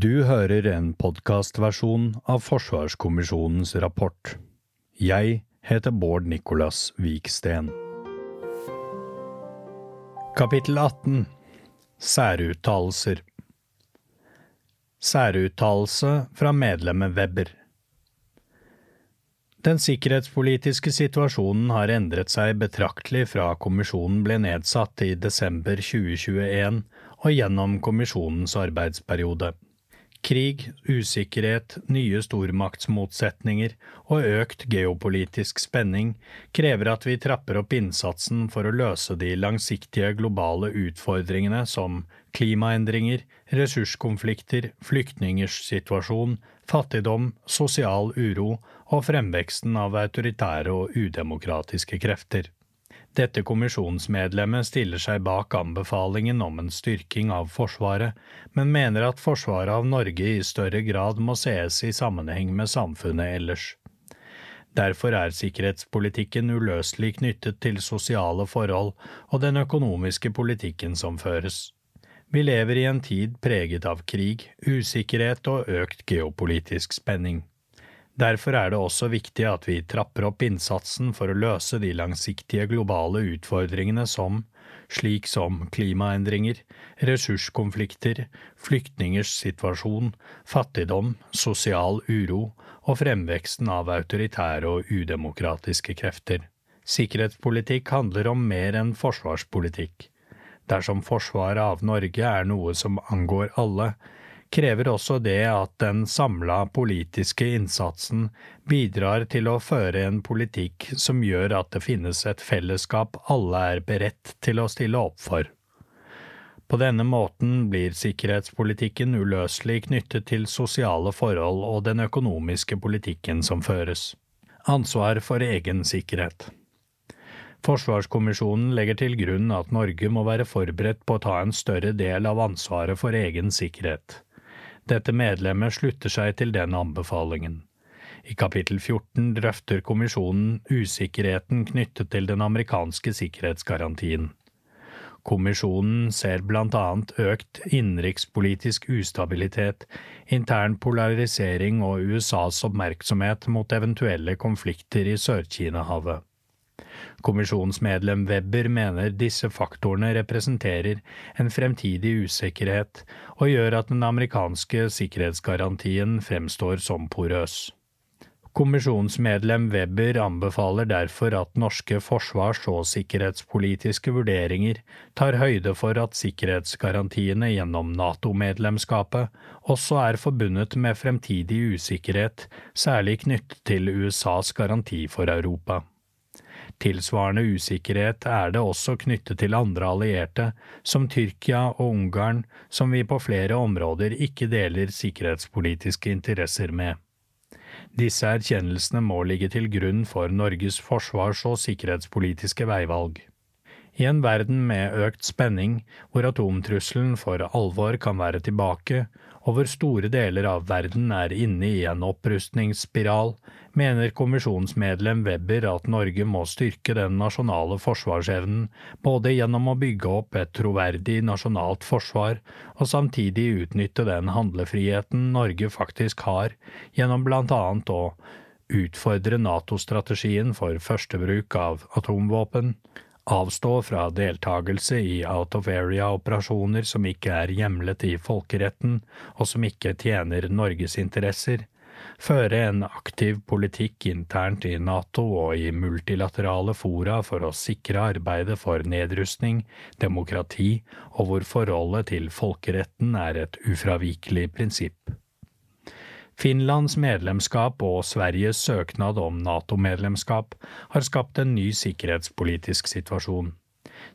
Du hører en podkastversjon av Forsvarskommisjonens rapport. Jeg heter Bård Nicolas Viksten. Kapittel 18 Særuttalelser Særuttalelse fra medlemmet Webber Den sikkerhetspolitiske situasjonen har endret seg betraktelig fra kommisjonen ble nedsatt i desember 2021 og gjennom kommisjonens arbeidsperiode. Krig, usikkerhet, nye stormaktsmotsetninger og økt geopolitisk spenning krever at vi trapper opp innsatsen for å løse de langsiktige globale utfordringene som klimaendringer, ressurskonflikter, flyktningers situasjon, fattigdom, sosial uro og fremveksten av autoritære og udemokratiske krefter. Dette kommisjonsmedlemmet stiller seg bak anbefalingen om en styrking av Forsvaret, men mener at forsvaret av Norge i større grad må sees i sammenheng med samfunnet ellers. Derfor er sikkerhetspolitikken uløselig knyttet til sosiale forhold og den økonomiske politikken som føres. Vi lever i en tid preget av krig, usikkerhet og økt geopolitisk spenning. Derfor er det også viktig at vi trapper opp innsatsen for å løse de langsiktige globale utfordringene som, slik som klimaendringer, ressurskonflikter, flyktningers situasjon, fattigdom, sosial uro og fremveksten av autoritære og udemokratiske krefter. Sikkerhetspolitikk handler om mer enn forsvarspolitikk. Dersom forsvaret av Norge er noe som angår alle, krever også det at den samla politiske innsatsen bidrar til å føre en politikk som gjør at det finnes et fellesskap alle er beredt til å stille opp for. På denne måten blir sikkerhetspolitikken uløselig knyttet til sosiale forhold og den økonomiske politikken som føres. Ansvar for egen sikkerhet. Forsvarskommisjonen legger til grunn at Norge må være forberedt på å ta en større del av ansvaret for egen sikkerhet. Dette medlemmet slutter seg til den anbefalingen. I kapittel 14 drøfter kommisjonen usikkerheten knyttet til den amerikanske sikkerhetsgarantien. Kommisjonen ser blant annet økt innenrikspolitisk ustabilitet, intern polarisering og USAs oppmerksomhet mot eventuelle konflikter i Sør-Kina-havet. Kommisjonsmedlem Webber mener disse faktorene representerer en fremtidig usikkerhet og gjør at den amerikanske sikkerhetsgarantien fremstår som porøs. Kommisjonsmedlem Webber anbefaler derfor at norske forsvars- og sikkerhetspolitiske vurderinger tar høyde for at sikkerhetsgarantiene gjennom NATO-medlemskapet også er forbundet med fremtidig usikkerhet, særlig knyttet til USAs garanti for Europa. Tilsvarende usikkerhet er det også knyttet til andre allierte, som Tyrkia og Ungarn, som vi på flere områder ikke deler sikkerhetspolitiske interesser med. Disse erkjennelsene må ligge til grunn for Norges forsvars- og sikkerhetspolitiske veivalg. I en verden med økt spenning, hvor atomtrusselen for alvor kan være tilbake, og hvor store deler av verden er inne i en opprustningsspiral, mener kommisjonsmedlem Webber at Norge må styrke den nasjonale forsvarsevnen, både gjennom å bygge opp et troverdig nasjonalt forsvar, og samtidig utnytte den handlefriheten Norge faktisk har, gjennom blant annet å utfordre NATO-strategien for førstebruk av atomvåpen, avstå fra deltakelse i out of area-operasjoner som ikke er hjemlet i folkeretten og som ikke tjener Norges interesser, føre en aktiv politikk internt i NATO og i multilaterale fora for å sikre arbeidet for nedrustning, demokrati og hvor forholdet til folkeretten er et ufravikelig prinsipp. Finlands medlemskap og Sveriges søknad om NATO-medlemskap har skapt en ny sikkerhetspolitisk situasjon.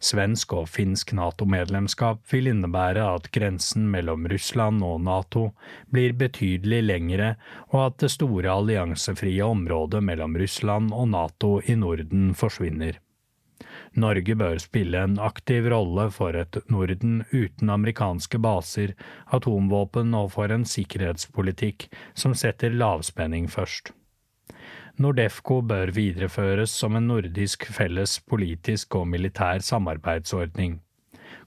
Svensk og finsk NATO-medlemskap vil innebære at grensen mellom Russland og NATO blir betydelig lengre, og at det store alliansefrie området mellom Russland og NATO i Norden forsvinner. Norge bør spille en aktiv rolle for et Norden uten amerikanske baser, atomvåpen og for en sikkerhetspolitikk som setter lavspenning først. Nordefco bør videreføres som en nordisk felles politisk og militær samarbeidsordning.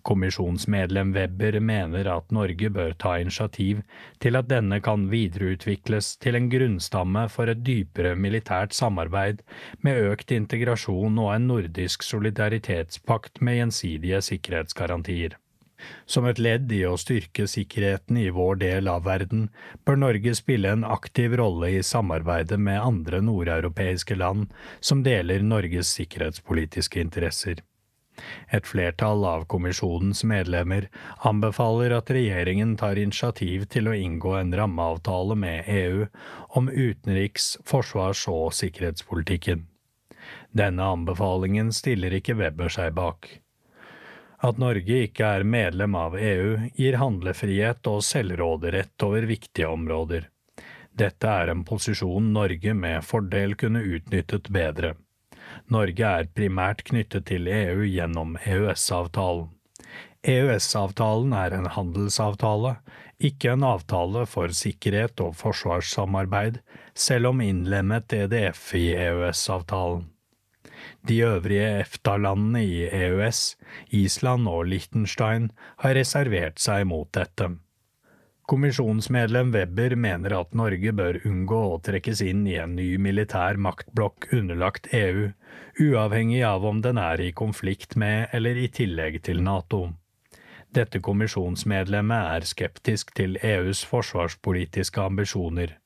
Kommisjonsmedlem Webber mener at Norge bør ta initiativ til at denne kan videreutvikles til en grunnstamme for et dypere militært samarbeid med økt integrasjon og en nordisk solidaritetspakt med gjensidige sikkerhetsgarantier. Som et ledd i å styrke sikkerheten i vår del av verden, bør Norge spille en aktiv rolle i samarbeidet med andre nordeuropeiske land som deler Norges sikkerhetspolitiske interesser. Et flertall av kommisjonens medlemmer anbefaler at regjeringen tar initiativ til å inngå en rammeavtale med EU om utenriks-, forsvars- og sikkerhetspolitikken. Denne anbefalingen stiller ikke Weber seg bak. At Norge ikke er medlem av EU, gir handlefrihet og selvråderett over viktige områder. Dette er en posisjon Norge med fordel kunne utnyttet bedre. Norge er primært knyttet til EU gjennom EØS-avtalen. EØS-avtalen er en handelsavtale, ikke en avtale for sikkerhet og forsvarssamarbeid, selv om innlemmet EDF i EØS-avtalen. De øvrige EFTA-landene i EØS, Island og Liechtenstein, har reservert seg mot dette. Kommisjonsmedlem Webber mener at Norge bør unngå å trekkes inn i en ny militær maktblokk underlagt EU, uavhengig av om den er i konflikt med eller i tillegg til NATO. Dette kommisjonsmedlemmet er skeptisk til EUs forsvarspolitiske ambisjoner.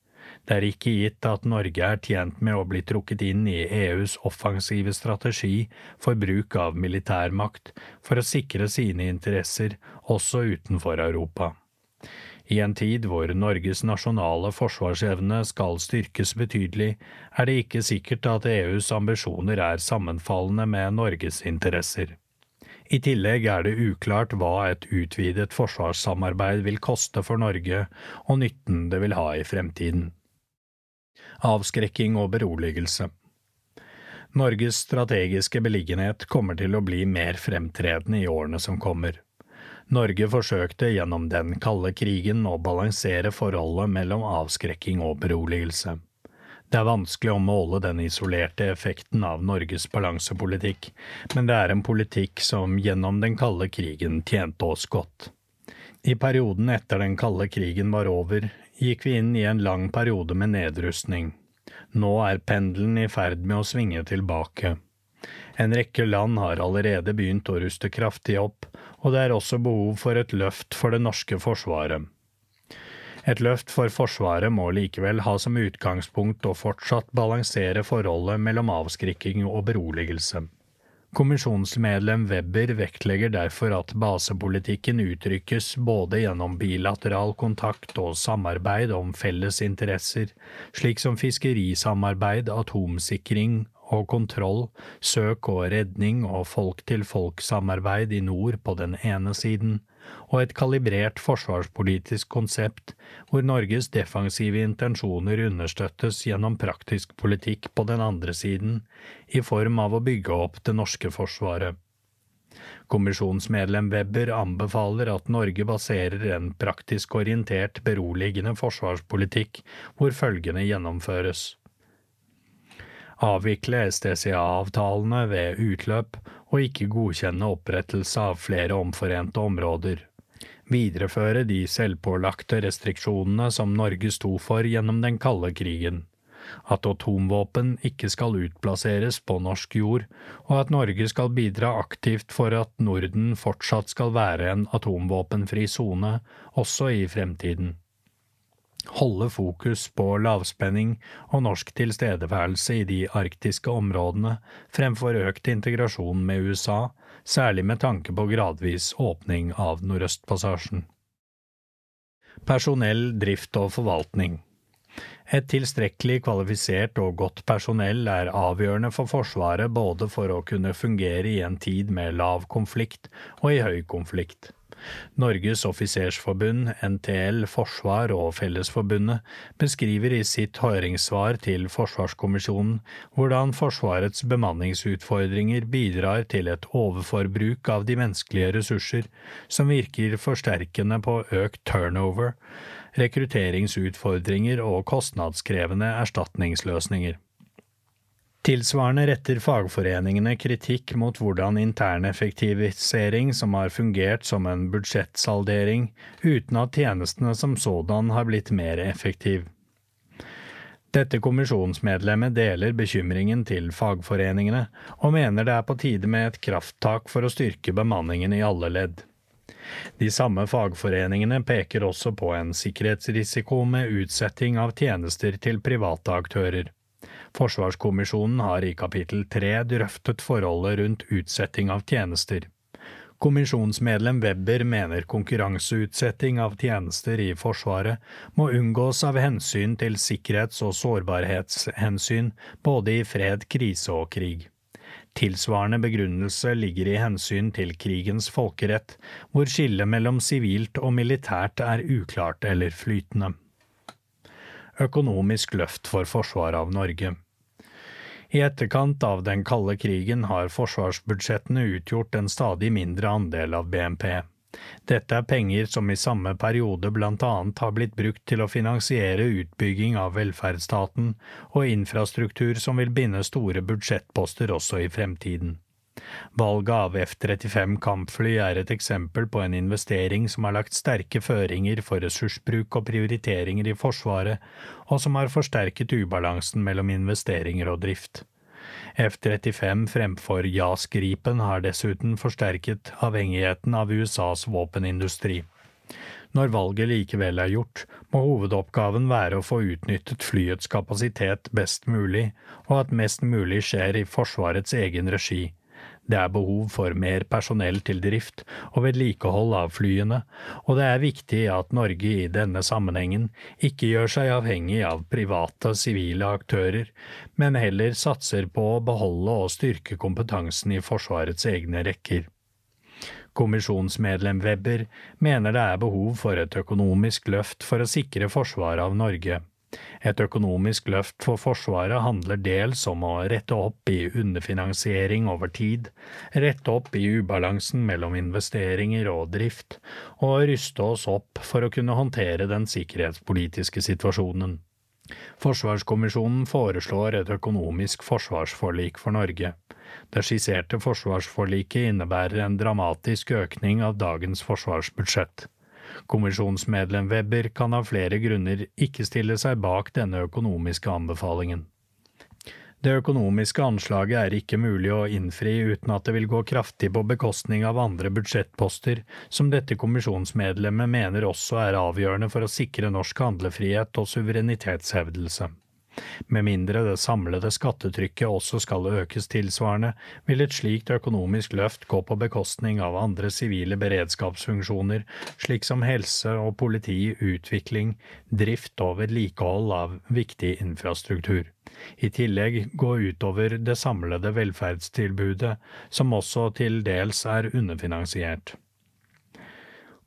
Det er ikke gitt at Norge er tjent med å bli trukket inn i EUs offensive strategi for bruk av militærmakt for å sikre sine interesser også utenfor Europa. I en tid hvor Norges nasjonale forsvarsevne skal styrkes betydelig, er det ikke sikkert at EUs ambisjoner er sammenfallende med Norges interesser. I tillegg er det uklart hva et utvidet forsvarssamarbeid vil koste for Norge, og nytten det vil ha i fremtiden avskrekking og beroligelse. Norges strategiske beliggenhet kommer til å bli mer fremtredende i årene som kommer. Norge forsøkte gjennom den kalde krigen å balansere forholdet mellom avskrekking og beroligelse. Det er vanskelig å måle den isolerte effekten av Norges balansepolitikk, men det er en politikk som gjennom den kalde krigen tjente oss godt. I perioden etter den kalde krigen var over, gikk vi inn i en lang periode med nedrustning. Nå er pendelen i ferd med å svinge tilbake. En rekke land har allerede begynt å ruste kraftig opp, og det er også behov for et løft for det norske forsvaret. Et løft for Forsvaret må likevel ha som utgangspunkt å fortsatt balansere forholdet mellom avskrikking og beroligelse. Kommisjonsmedlem Webber vektlegger derfor at basepolitikken uttrykkes både gjennom bilateral kontakt og samarbeid om felles interesser, slik som fiskerisamarbeid, atomsikring og kontroll, søk og redning og folk-til-folk-samarbeid i nord på den ene siden, og et kalibrert forsvarspolitisk konsept hvor Norges defensive intensjoner understøttes gjennom praktisk politikk på den andre siden, i form av å bygge opp det norske forsvaret. Kommisjonsmedlem Webber anbefaler at Norge baserer en praktisk orientert, beroligende forsvarspolitikk hvor følgende gjennomføres. Avvikle STCA-avtalene ved utløp og ikke godkjenne opprettelse av flere omforente områder videreføre de selvpålagte restriksjonene som Norge sto for gjennom den kalde krigen, at atomvåpen ikke skal utplasseres på norsk jord, og at Norge skal bidra aktivt for at Norden fortsatt skal være en atomvåpenfri sone også i fremtiden. Holde fokus på lavspenning og norsk tilstedeværelse i de arktiske områdene fremfor økt integrasjon med USA, særlig med tanke på gradvis åpning av Nordøstpassasjen. Personell, drift og forvaltning Et tilstrekkelig kvalifisert og godt personell er avgjørende for Forsvaret både for å kunne fungere i en tid med lav konflikt og i høy konflikt. Norges offisersforbund, NTL Forsvar og Fellesforbundet beskriver i sitt høringssvar til Forsvarskommisjonen hvordan Forsvarets bemanningsutfordringer bidrar til et overforbruk av de menneskelige ressurser, som virker forsterkende på økt turnover, rekrutteringsutfordringer og kostnadskrevende erstatningsløsninger. Tilsvarende retter fagforeningene kritikk mot hvordan interneffektivisering som har fungert som en budsjettsaldering, uten at tjenestene som sådan har blitt mer effektiv. Dette kommisjonsmedlemmet deler bekymringen til fagforeningene, og mener det er på tide med et krafttak for å styrke bemanningen i alle ledd. De samme fagforeningene peker også på en sikkerhetsrisiko med utsetting av tjenester til private aktører. Forsvarskommisjonen har i kapittel tre drøftet forholdet rundt utsetting av tjenester. Kommisjonsmedlem Webber mener konkurranseutsetting av tjenester i Forsvaret må unngås av hensyn til sikkerhets- og sårbarhetshensyn både i fred, krise og krig. Tilsvarende begrunnelse ligger i hensyn til krigens folkerett, hvor skillet mellom sivilt og militært er uklart eller flytende økonomisk løft for forsvaret av Norge. I etterkant av den kalde krigen har forsvarsbudsjettene utgjort en stadig mindre andel av BNP. Dette er penger som i samme periode blant annet har blitt brukt til å finansiere utbygging av velferdsstaten og infrastruktur som vil binde store budsjettposter også i fremtiden. Valget av F-35 kampfly er et eksempel på en investering som har lagt sterke føringer for ressursbruk og prioriteringer i Forsvaret, og som har forsterket ubalansen mellom investeringer og drift. F-35 fremfor JAS Gripen har dessuten forsterket avhengigheten av USAs våpenindustri. Når valget likevel er gjort, må hovedoppgaven være å få utnyttet flyets kapasitet best mulig, og at mest mulig skjer i Forsvarets egen regi det er behov for mer personell til drift og vedlikehold av flyene, og det er viktig at Norge i denne sammenhengen ikke gjør seg avhengig av private sivile aktører, men heller satser på å beholde og styrke kompetansen i Forsvarets egne rekker. Kommisjonsmedlem Webber mener det er behov for et økonomisk løft for å sikre forsvaret av Norge. Et økonomisk løft for Forsvaret handler dels om å rette opp i underfinansiering over tid, rette opp i ubalansen mellom investeringer og drift, og ryste oss opp for å kunne håndtere den sikkerhetspolitiske situasjonen. Forsvarskommisjonen foreslår et økonomisk forsvarsforlik for Norge. Det skisserte forsvarsforliket innebærer en dramatisk økning av dagens forsvarsbudsjett. Kommisjonsmedlem Webber kan av flere grunner ikke stille seg bak denne økonomiske anbefalingen. Det økonomiske anslaget er ikke mulig å innfri uten at det vil gå kraftig på bekostning av andre budsjettposter, som dette kommisjonsmedlemmet mener også er avgjørende for å sikre norsk handlefrihet og suverenitetshevdelse. Med mindre det samlede skattetrykket også skal økes tilsvarende, vil et slikt økonomisk løft gå på bekostning av andre sivile beredskapsfunksjoner, slik som helse og politi, utvikling, drift og vedlikehold av viktig infrastruktur. I tillegg gå utover det samlede velferdstilbudet, som også til dels er underfinansiert.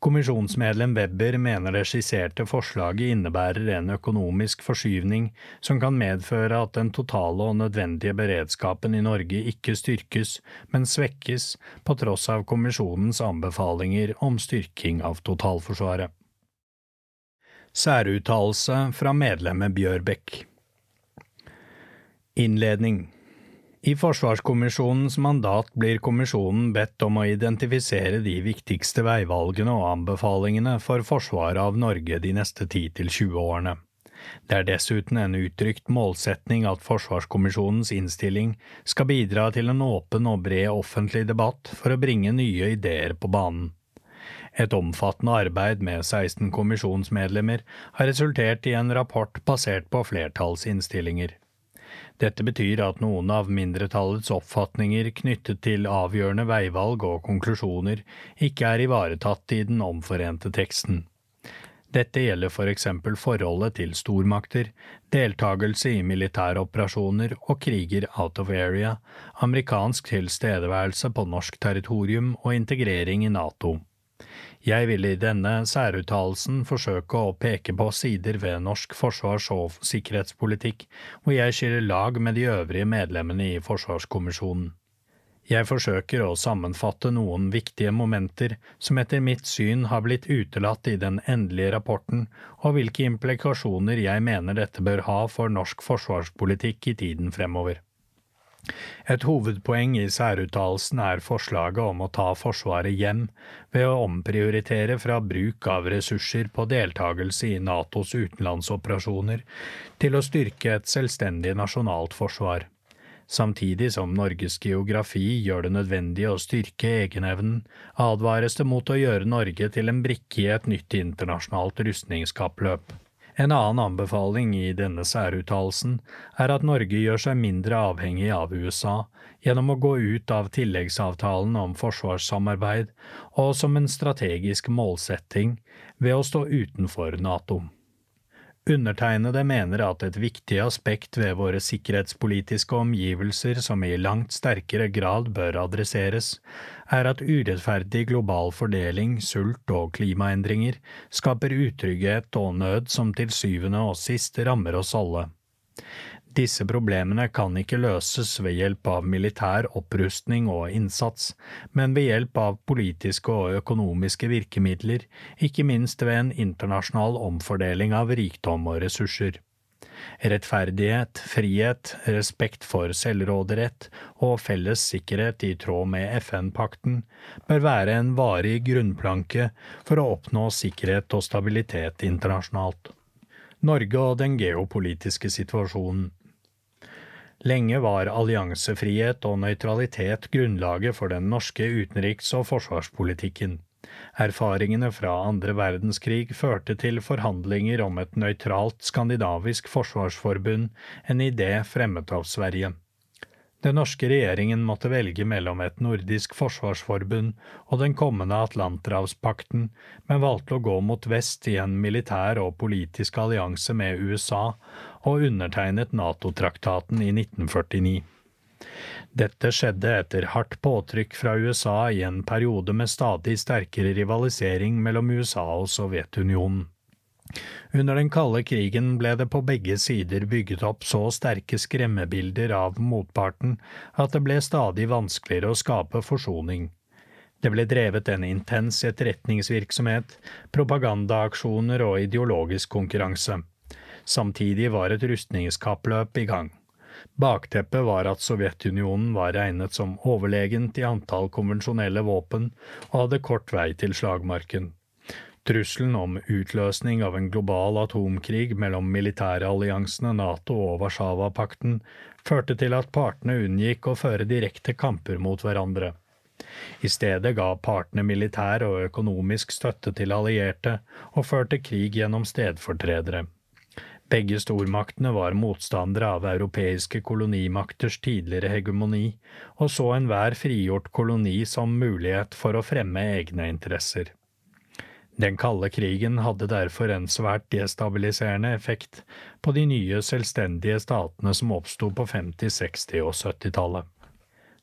Kommisjonsmedlem Webber mener det skisserte forslaget innebærer en økonomisk forskyvning som kan medføre at den totale og nødvendige beredskapen i Norge ikke styrkes, men svekkes, på tross av kommisjonens anbefalinger om styrking av totalforsvaret. Særuttalelse fra medlemmet Bjørbekk Innledning i Forsvarskommisjonens mandat blir kommisjonen bedt om å identifisere de viktigste veivalgene og anbefalingene for forsvaret av Norge de neste 10–20 årene. Det er dessuten en uttrykt målsetning at Forsvarskommisjonens innstilling skal bidra til en åpen og bred offentlig debatt for å bringe nye ideer på banen. Et omfattende arbeid med 16 kommisjonsmedlemmer har resultert i en rapport basert på flertallsinnstillinger. Dette betyr at noen av mindretallets oppfatninger knyttet til avgjørende veivalg og konklusjoner ikke er ivaretatt i den omforente teksten. Dette gjelder for eksempel forholdet til stormakter, deltakelse i militæroperasjoner og kriger out of area, amerikansk tilstedeværelse på norsk territorium og integrering i NATO. Jeg vil i denne særuttalelsen forsøke å peke på sider ved norsk forsvars- og sikkerhetspolitikk hvor jeg skiller lag med de øvrige medlemmene i Forsvarskommisjonen. Jeg forsøker å sammenfatte noen viktige momenter som etter mitt syn har blitt utelatt i den endelige rapporten, og hvilke implikasjoner jeg mener dette bør ha for norsk forsvarspolitikk i tiden fremover. Et hovedpoeng i særuttalelsen er forslaget om å ta Forsvaret hjem ved å omprioritere fra bruk av ressurser på deltakelse i Natos utenlandsoperasjoner til å styrke et selvstendig nasjonalt forsvar. Samtidig som Norges geografi gjør det nødvendig å styrke egenevnen, advares det mot å gjøre Norge til en brikke i et nytt internasjonalt rustningskappløp. En annen anbefaling i denne særuttalelsen er at Norge gjør seg mindre avhengig av USA gjennom å gå ut av tilleggsavtalen om forsvarssamarbeid og som en strategisk målsetting ved å stå utenfor NATO. Undertegnede mener at et viktig aspekt ved våre sikkerhetspolitiske omgivelser som i langt sterkere grad bør adresseres, er at urettferdig global fordeling, sult og klimaendringer skaper utrygghet og nød som til syvende og sist rammer oss alle. Disse problemene kan ikke løses ved hjelp av militær opprustning og innsats, men ved hjelp av politiske og økonomiske virkemidler, ikke minst ved en internasjonal omfordeling av rikdom og ressurser. Rettferdighet, frihet, respekt for selvråderett og felles sikkerhet i tråd med FN-pakten bør være en varig grunnplanke for å oppnå sikkerhet og stabilitet internasjonalt. Norge og den geopolitiske situasjonen. Lenge var alliansefrihet og nøytralitet grunnlaget for den norske utenriks- og forsvarspolitikken. Erfaringene fra andre verdenskrig førte til forhandlinger om et nøytralt skandinavisk forsvarsforbund, en idé fremmet av Sverige. Den norske regjeringen måtte velge mellom et nordisk forsvarsforbund og den kommende Atlanterhavspakten, men valgte å gå mot vest i en militær og politisk allianse med USA, og undertegnet NATO-traktaten i 1949. Dette skjedde etter hardt påtrykk fra USA i en periode med stadig sterkere rivalisering mellom USA og Sovjetunionen. Under den kalde krigen ble det på begge sider bygget opp så sterke skremmebilder av motparten at det ble stadig vanskeligere å skape forsoning. Det ble drevet en intens etterretningsvirksomhet, propagandaaksjoner og ideologisk konkurranse. Samtidig var et rustningskappløp i gang. Bakteppet var at Sovjetunionen var regnet som overlegent i antall konvensjonelle våpen og hadde kort vei til slagmarken. Trusselen om utløsning av en global atomkrig mellom militæralliansene NATO og Warszawapakten førte til at partene unngikk å føre direkte kamper mot hverandre. I stedet ga partene militær og økonomisk støtte til allierte og førte krig gjennom stedfortredere. Begge stormaktene var motstandere av europeiske kolonimakters tidligere hegemoni, og så enhver frigjort koloni som mulighet for å fremme egne interesser. Den kalde krigen hadde derfor en svært destabiliserende effekt på de nye selvstendige statene som oppsto på 50-, 60- og 70-tallet.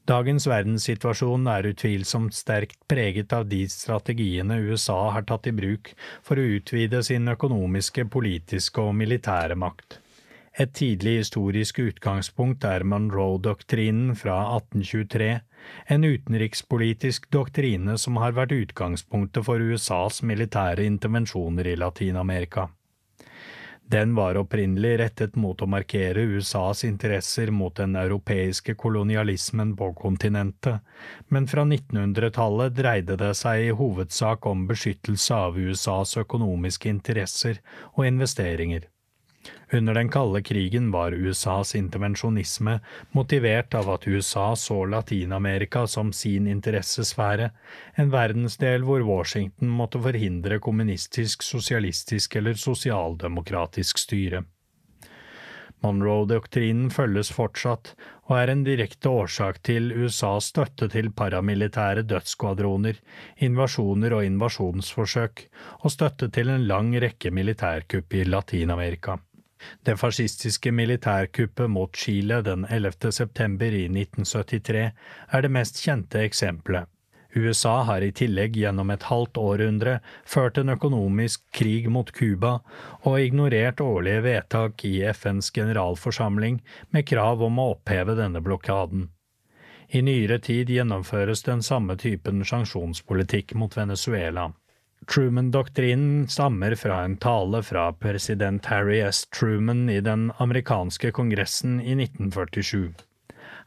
Dagens verdenssituasjon er utvilsomt sterkt preget av de strategiene USA har tatt i bruk for å utvide sin økonomiske, politiske og militære makt. Et tidlig historisk utgangspunkt er Monroe-doktrinen fra 1823, en utenrikspolitisk doktrine som har vært utgangspunktet for USAs militære intervensjoner i Latin-Amerika. Den var opprinnelig rettet mot å markere USAs interesser mot den europeiske kolonialismen på kontinentet, men fra 1900-tallet dreide det seg i hovedsak om beskyttelse av USAs økonomiske interesser og investeringer. Under den kalde krigen var USAs intervensjonisme motivert av at USA så Latin-Amerika som sin interessesfære, en verdensdel hvor Washington måtte forhindre kommunistisk, sosialistisk eller sosialdemokratisk styre. Monroe-doktrinen følges fortsatt, og er en direkte årsak til USAs støtte til paramilitære dødsskvadroner, invasjoner og invasjonsforsøk, og støtte til en lang rekke militærkupp i Latin-Amerika. Det fascistiske militærkuppet mot Chile den 11. september i 1973 er det mest kjente eksempelet. USA har i tillegg gjennom et halvt århundre ført en økonomisk krig mot Cuba og ignorert årlige vedtak i FNs generalforsamling med krav om å oppheve denne blokaden. I nyere tid gjennomføres den samme typen sanksjonspolitikk mot Venezuela. Truman-doktrinen stammer fra en tale fra president Harry S. Truman i den amerikanske kongressen i 1947.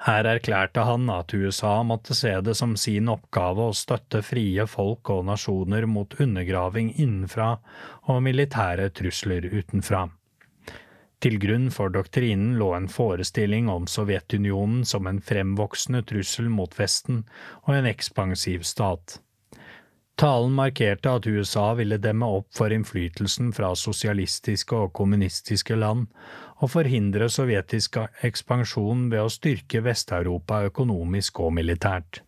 Her erklærte han at USA måtte se det som sin oppgave å støtte frie folk og nasjoner mot undergraving innenfra og militære trusler utenfra. Til grunn for doktrinen lå en forestilling om Sovjetunionen som en fremvoksende trussel mot Vesten og en ekspansiv stat. Talen markerte at USA ville demme opp for innflytelsen fra sosialistiske og kommunistiske land, og forhindre sovjetisk ekspansjon ved å styrke Vest-Europa økonomisk og militært.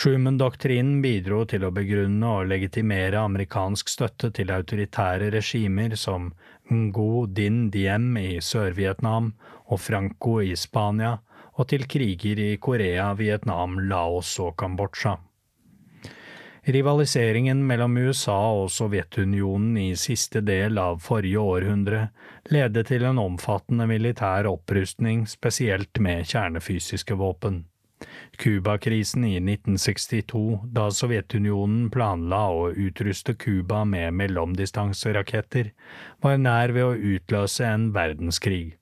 Truman-doktrinen bidro til å begrunne og legitimere amerikansk støtte til autoritære regimer som Ngo Din Diem i Sør-Vietnam og Franco i Spania, og til kriger i Korea, Vietnam, Laos og Kambodsja. Rivaliseringen mellom USA og Sovjetunionen i siste del av forrige århundre ledet til en omfattende militær opprustning, spesielt med kjernefysiske våpen. Cuba-krisen i 1962, da Sovjetunionen planla å utruste Cuba med mellomdistanseraketter, var nær ved å utløse en verdenskrig.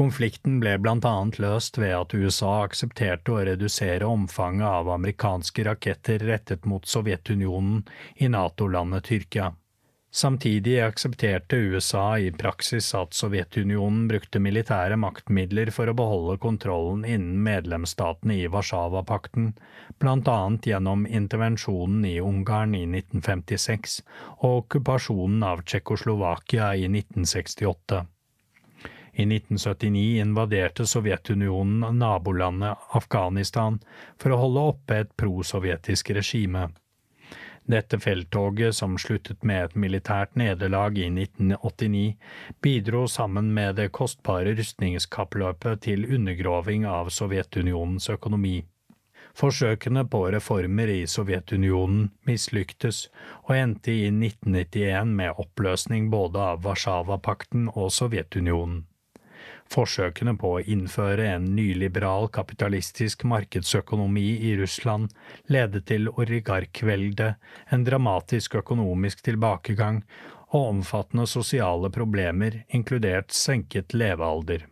Konflikten ble blant annet løst ved at USA aksepterte å redusere omfanget av amerikanske raketter rettet mot Sovjetunionen i NATO-landet Tyrkia. Samtidig aksepterte USA i praksis at Sovjetunionen brukte militære maktmidler for å beholde kontrollen innen medlemsstatene i Warszawapakten, annet gjennom intervensjonen i Ungarn i 1956 og okkupasjonen av Tsjekkoslovakia i 1968. I 1979 invaderte Sovjetunionen nabolandet Afghanistan for å holde oppe et prosovjetisk regime. Dette felttoget, som sluttet med et militært nederlag i 1989, bidro sammen med det kostbare rustningskappløpet til undergraving av Sovjetunionens økonomi. Forsøkene på reformer i Sovjetunionen mislyktes og endte i 1991 med oppløsning både av Warszawapakten og Sovjetunionen. Forsøkene på å innføre en nyliberal kapitalistisk markedsøkonomi i Russland ledet til oligarkvelde, en dramatisk økonomisk tilbakegang og omfattende sosiale problemer, inkludert senket levealder.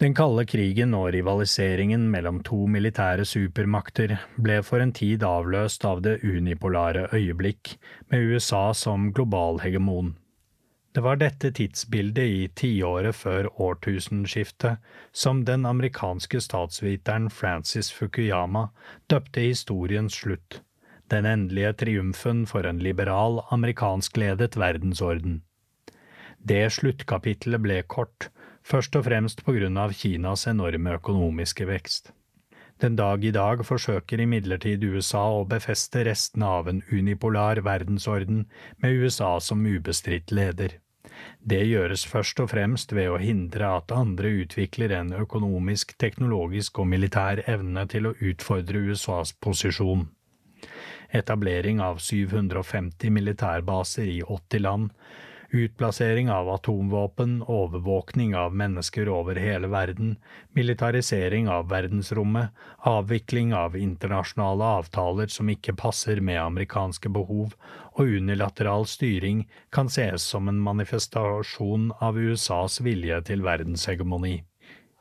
Den kalde krigen og rivaliseringen mellom to militære supermakter ble for en tid avløst av det unipolare øyeblikk, med USA som global hegemon. Det var dette tidsbildet i tiåret før årtusenskiftet som den amerikanske statsviteren Francis Fukuyama døpte historiens slutt, den endelige triumfen for en liberal, amerikanskledet verdensorden. Det sluttkapitlet ble kort, først og fremst på grunn av Kinas enorme økonomiske vekst. Den dag i dag forsøker imidlertid USA å befeste restene av en unipolar verdensorden med USA som ubestridt leder. Det gjøres først og fremst ved å hindre at andre utvikler en økonomisk, teknologisk og militær evne til å utfordre USAs posisjon. Etablering av 750 militærbaser i 80 land utplassering av atomvåpen, overvåkning av mennesker over hele verden, militarisering av verdensrommet, avvikling av internasjonale avtaler som ikke passer med amerikanske behov, og unilateral styring kan ses som en manifestasjon av USAs vilje til verdenshegemoni.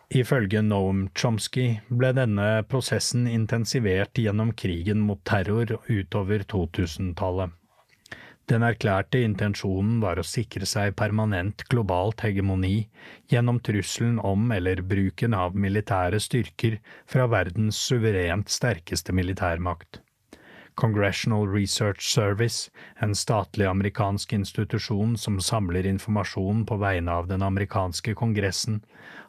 Ifølge Noam Chomsky ble denne prosessen intensivert gjennom krigen mot terror utover 2000-tallet. Den erklærte intensjonen var å sikre seg permanent globalt hegemoni gjennom trusselen om eller bruken av militære styrker fra verdens suverent sterkeste militærmakt. Congressional Research Service, en statlig amerikansk institusjon som samler informasjon på vegne av den amerikanske kongressen,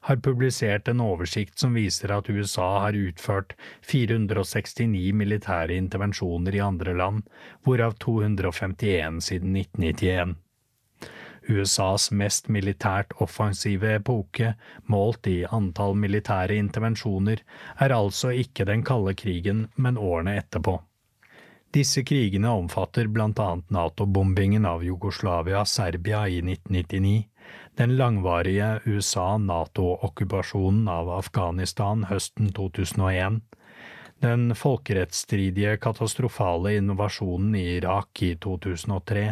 har publisert en oversikt som viser at USA har utført 469 militære intervensjoner i andre land, hvorav 251 siden 1991. USAs mest militært offensive epoke, målt i antall militære intervensjoner, er altså ikke den kalde krigen, men årene etterpå. Disse krigene omfatter blant annet NATO-bombingen av Jugoslavia-Serbia i 1999, den langvarige USA-NATO-okkupasjonen av Afghanistan høsten 2001, den folkerettsstridige katastrofale invasjonen i Irak i 2003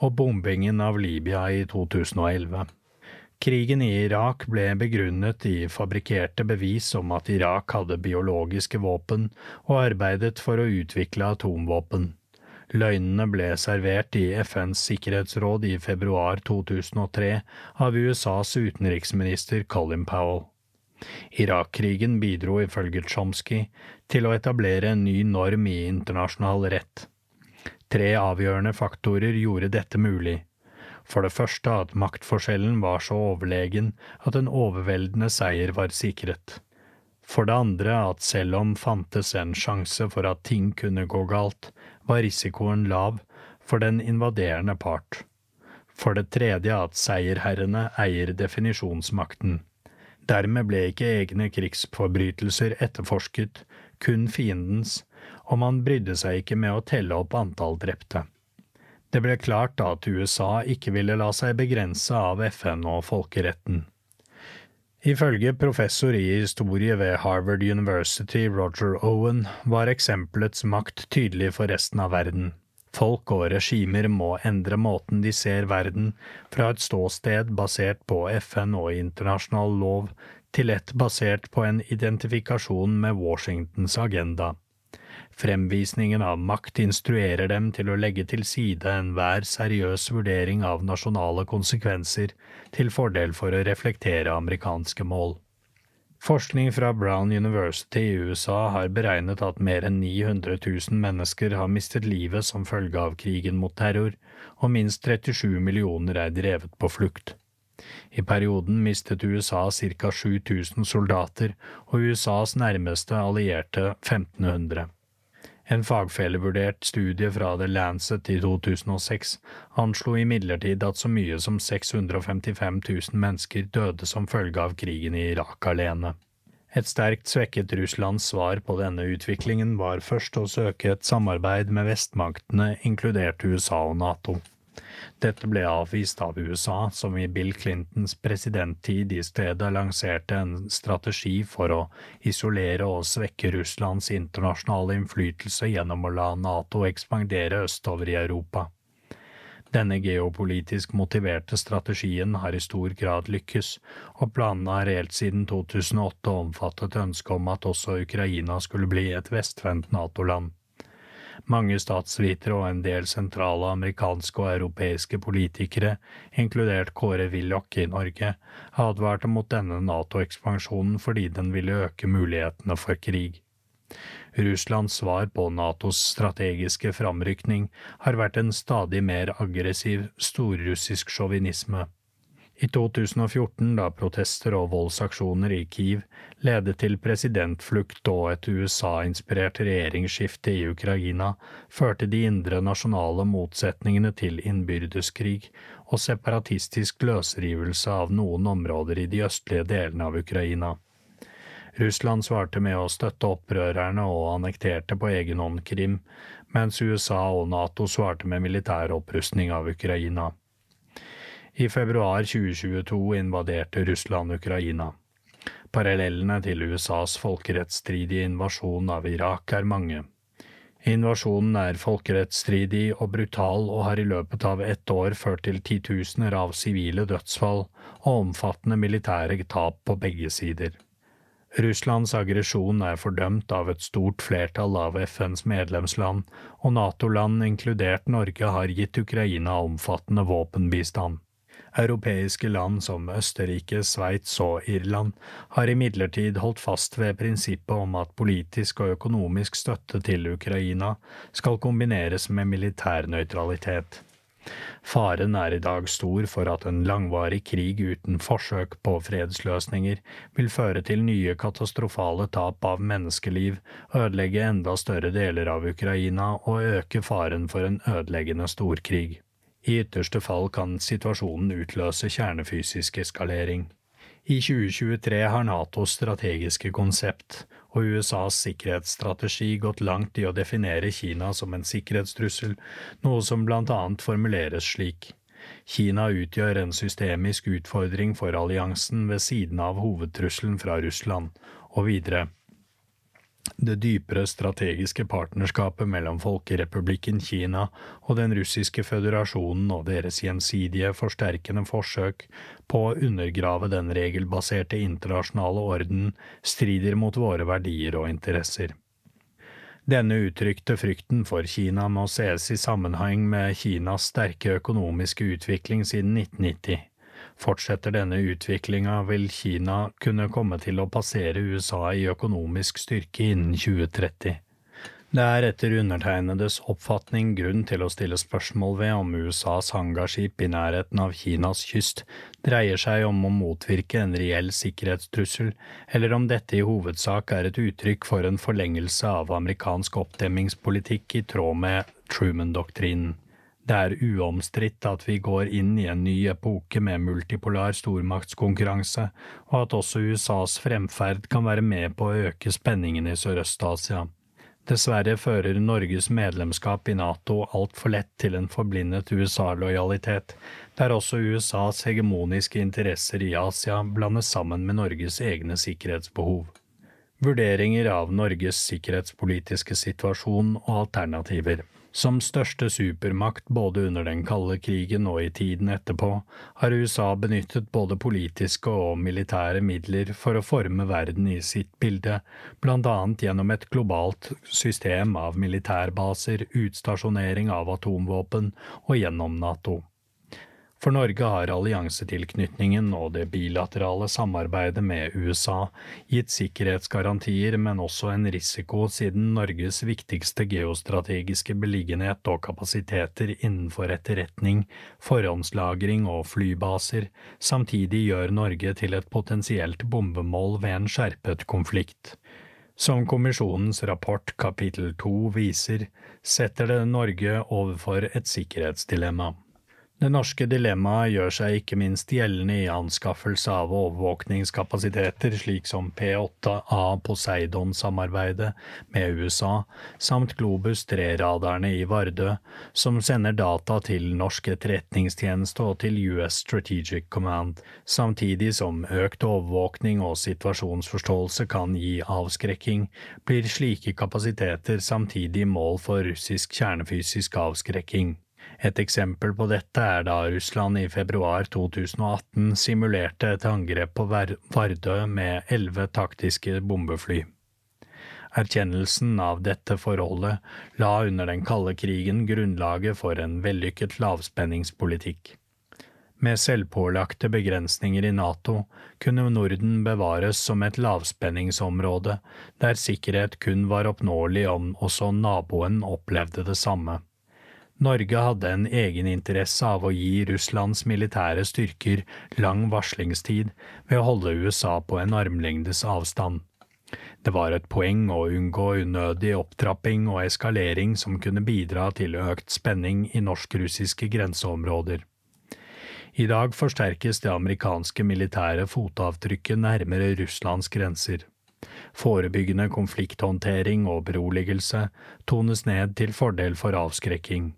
og bombingen av Libya i 2011. Krigen i Irak ble begrunnet i fabrikkerte bevis om at Irak hadde biologiske våpen og arbeidet for å utvikle atomvåpen. Løgnene ble servert i FNs sikkerhetsråd i februar 2003 av USAs utenriksminister Colin Powell. Irak-krigen bidro ifølge Chomsky til å etablere en ny norm i internasjonal rett. Tre avgjørende faktorer gjorde dette mulig. For det første at maktforskjellen var så overlegen at en overveldende seier var sikret. For det andre at selv om fantes en sjanse for at ting kunne gå galt, var risikoen lav for den invaderende part. For det tredje at seierherrene eier definisjonsmakten. Dermed ble ikke egne krigsforbrytelser etterforsket, kun fiendens, og man brydde seg ikke med å telle opp antall drepte. Det ble klart at USA ikke ville la seg begrense av FN og folkeretten. Ifølge professor i historie ved Harvard University Roger Owen var eksempelets makt tydelig for resten av verden. Folk og regimer må endre måten de ser verden, fra et ståsted basert på FN og internasjonal lov til et basert på en identifikasjon med Washingtons agenda. Fremvisningen av makt instruerer dem til å legge til side enhver seriøs vurdering av nasjonale konsekvenser til fordel for å reflektere amerikanske mål. Forskning fra Brown University i USA har beregnet at mer enn 900 000 mennesker har mistet livet som følge av krigen mot terror, og minst 37 millioner er drevet på flukt. I perioden mistet USA ca 7000 soldater og USAs nærmeste allierte 1500. En fagfellevurdert studie fra The Lancet i 2006 anslo imidlertid at så mye som 655 000 mennesker døde som følge av krigen i Irak alene. Et sterkt svekket Russlands svar på denne utviklingen var først å søke et samarbeid med vestmaktene, inkludert USA og NATO. Dette ble avvist av USA, som i Bill Clintons presidenttid i stedet lanserte en strategi for å isolere og svekke Russlands internasjonale innflytelse gjennom å la NATO ekspandere østover i Europa. Denne geopolitisk motiverte strategien har i stor grad lykkes, og planene har helt siden 2008 omfattet ønsket om at også Ukraina skulle bli et vestvendt NATO-land. Mange statsvitere og en del sentrale amerikanske og europeiske politikere, inkludert Kåre Willoch i Norge, advarte mot denne NATO-ekspansjonen fordi den ville øke mulighetene for krig. Russlands svar på Natos strategiske framrykning har vært en stadig mer aggressiv storrussisk sjåvinisme. I 2014, da protester og voldsaksjoner i Kiev ledet til presidentflukt og et USA-inspirert regjeringsskifte i Ukraina, førte de indre nasjonale motsetningene til innbyrdeskrig og separatistisk løsrivelse av noen områder i de østlige delene av Ukraina. Russland svarte med å støtte opprørerne og annekterte på egen hånd Krim, mens USA og Nato svarte med militær opprustning av Ukraina. I februar 2022 invaderte Russland Ukraina. Parallellene til USAs folkerettsstridige invasjon av Irak er mange. Invasjonen er folkerettsstridig og brutal og har i løpet av ett år ført til titusener av sivile dødsfall og omfattende militære tap på begge sider. Russlands aggresjon er fordømt av et stort flertall av FNs medlemsland, og NATO-land, inkludert Norge, har gitt Ukraina omfattende våpenbistand. Europeiske land som Østerrike, Sveits og Irland har imidlertid holdt fast ved prinsippet om at politisk og økonomisk støtte til Ukraina skal kombineres med militær nøytralitet. Faren er i dag stor for at en langvarig krig uten forsøk på fredsløsninger vil føre til nye katastrofale tap av menneskeliv, ødelegge enda større deler av Ukraina og øke faren for en ødeleggende storkrig. I ytterste fall kan situasjonen utløse kjernefysisk eskalering. I 2023 har Natos strategiske konsept og USAs sikkerhetsstrategi gått langt i å definere Kina som en sikkerhetstrussel, noe som blant annet formuleres slik. Kina utgjør en systemisk utfordring for alliansen ved siden av hovedtrusselen fra Russland, og videre. Det dypere strategiske partnerskapet mellom Folkerepublikken Kina og Den russiske føderasjonen og deres gjensidige forsterkende forsøk på å undergrave den regelbaserte internasjonale orden strider mot våre verdier og interesser. Denne uttrykte frykten for Kina må ses i sammenheng med Kinas sterke økonomiske utvikling siden 1990. Fortsetter denne utviklinga, vil Kina kunne komme til å passere USA i økonomisk styrke innen 2030. Det er etter undertegnedes oppfatning grunn til å stille spørsmål ved om USAs hangarskip i nærheten av Kinas kyst dreier seg om å motvirke en reell sikkerhetstrussel, eller om dette i hovedsak er et uttrykk for en forlengelse av amerikansk oppdemmingspolitikk i tråd med Truman-doktrinen. Det er uomstridt at vi går inn i en ny epoke med multipolar stormaktskonkurranse, og at også USAs fremferd kan være med på å øke spenningen i Sørøst-Asia. Dessverre fører Norges medlemskap i NATO altfor lett til en forblindet USA-lojalitet, der også USAs hegemoniske interesser i Asia blandes sammen med Norges egne sikkerhetsbehov. Vurderinger av Norges sikkerhetspolitiske situasjon og alternativer. Som største supermakt både under den kalde krigen og i tiden etterpå, har USA benyttet både politiske og militære midler for å forme verden i sitt bilde, blant annet gjennom et globalt system av militærbaser, utstasjonering av atomvåpen og gjennom NATO. For Norge har alliansetilknytningen og det bilaterale samarbeidet med USA gitt sikkerhetsgarantier, men også en risiko siden Norges viktigste geostrategiske beliggenhet og kapasiteter innenfor etterretning, forhåndslagring og flybaser samtidig gjør Norge til et potensielt bombemål ved en skjerpet konflikt. Som kommisjonens rapport kapittel to viser, setter det Norge overfor et sikkerhetsdilemma. Det norske dilemmaet gjør seg ikke minst gjeldende i anskaffelse av overvåkningskapasiteter slik som P8A Poseidon-samarbeidet med USA, samt Globus 3-radarene i Vardø, som sender data til norsk etterretningstjeneste og til US Strategic Command, samtidig som økt overvåkning og situasjonsforståelse kan gi avskrekking, blir slike kapasiteter samtidig mål for russisk kjernefysisk avskrekking. Et eksempel på dette er da Russland i februar 2018 simulerte et angrep på Vardø med elleve taktiske bombefly. Erkjennelsen av dette forholdet la under den kalde krigen grunnlaget for en vellykket lavspenningspolitikk. Med selvpålagte begrensninger i NATO kunne Norden bevares som et lavspenningsområde der sikkerhet kun var oppnåelig om også naboen opplevde det samme. Norge hadde en egeninteresse av å gi Russlands militære styrker lang varslingstid ved å holde USA på en armlengdes avstand. Det var et poeng å unngå unødig opptrapping og eskalering som kunne bidra til økt spenning i norsk-russiske grenseområder. I dag forsterkes det amerikanske militære fotavtrykket nærmere Russlands grenser. Forebyggende konflikthåndtering og beroligelse tones ned til fordel for avskrekking.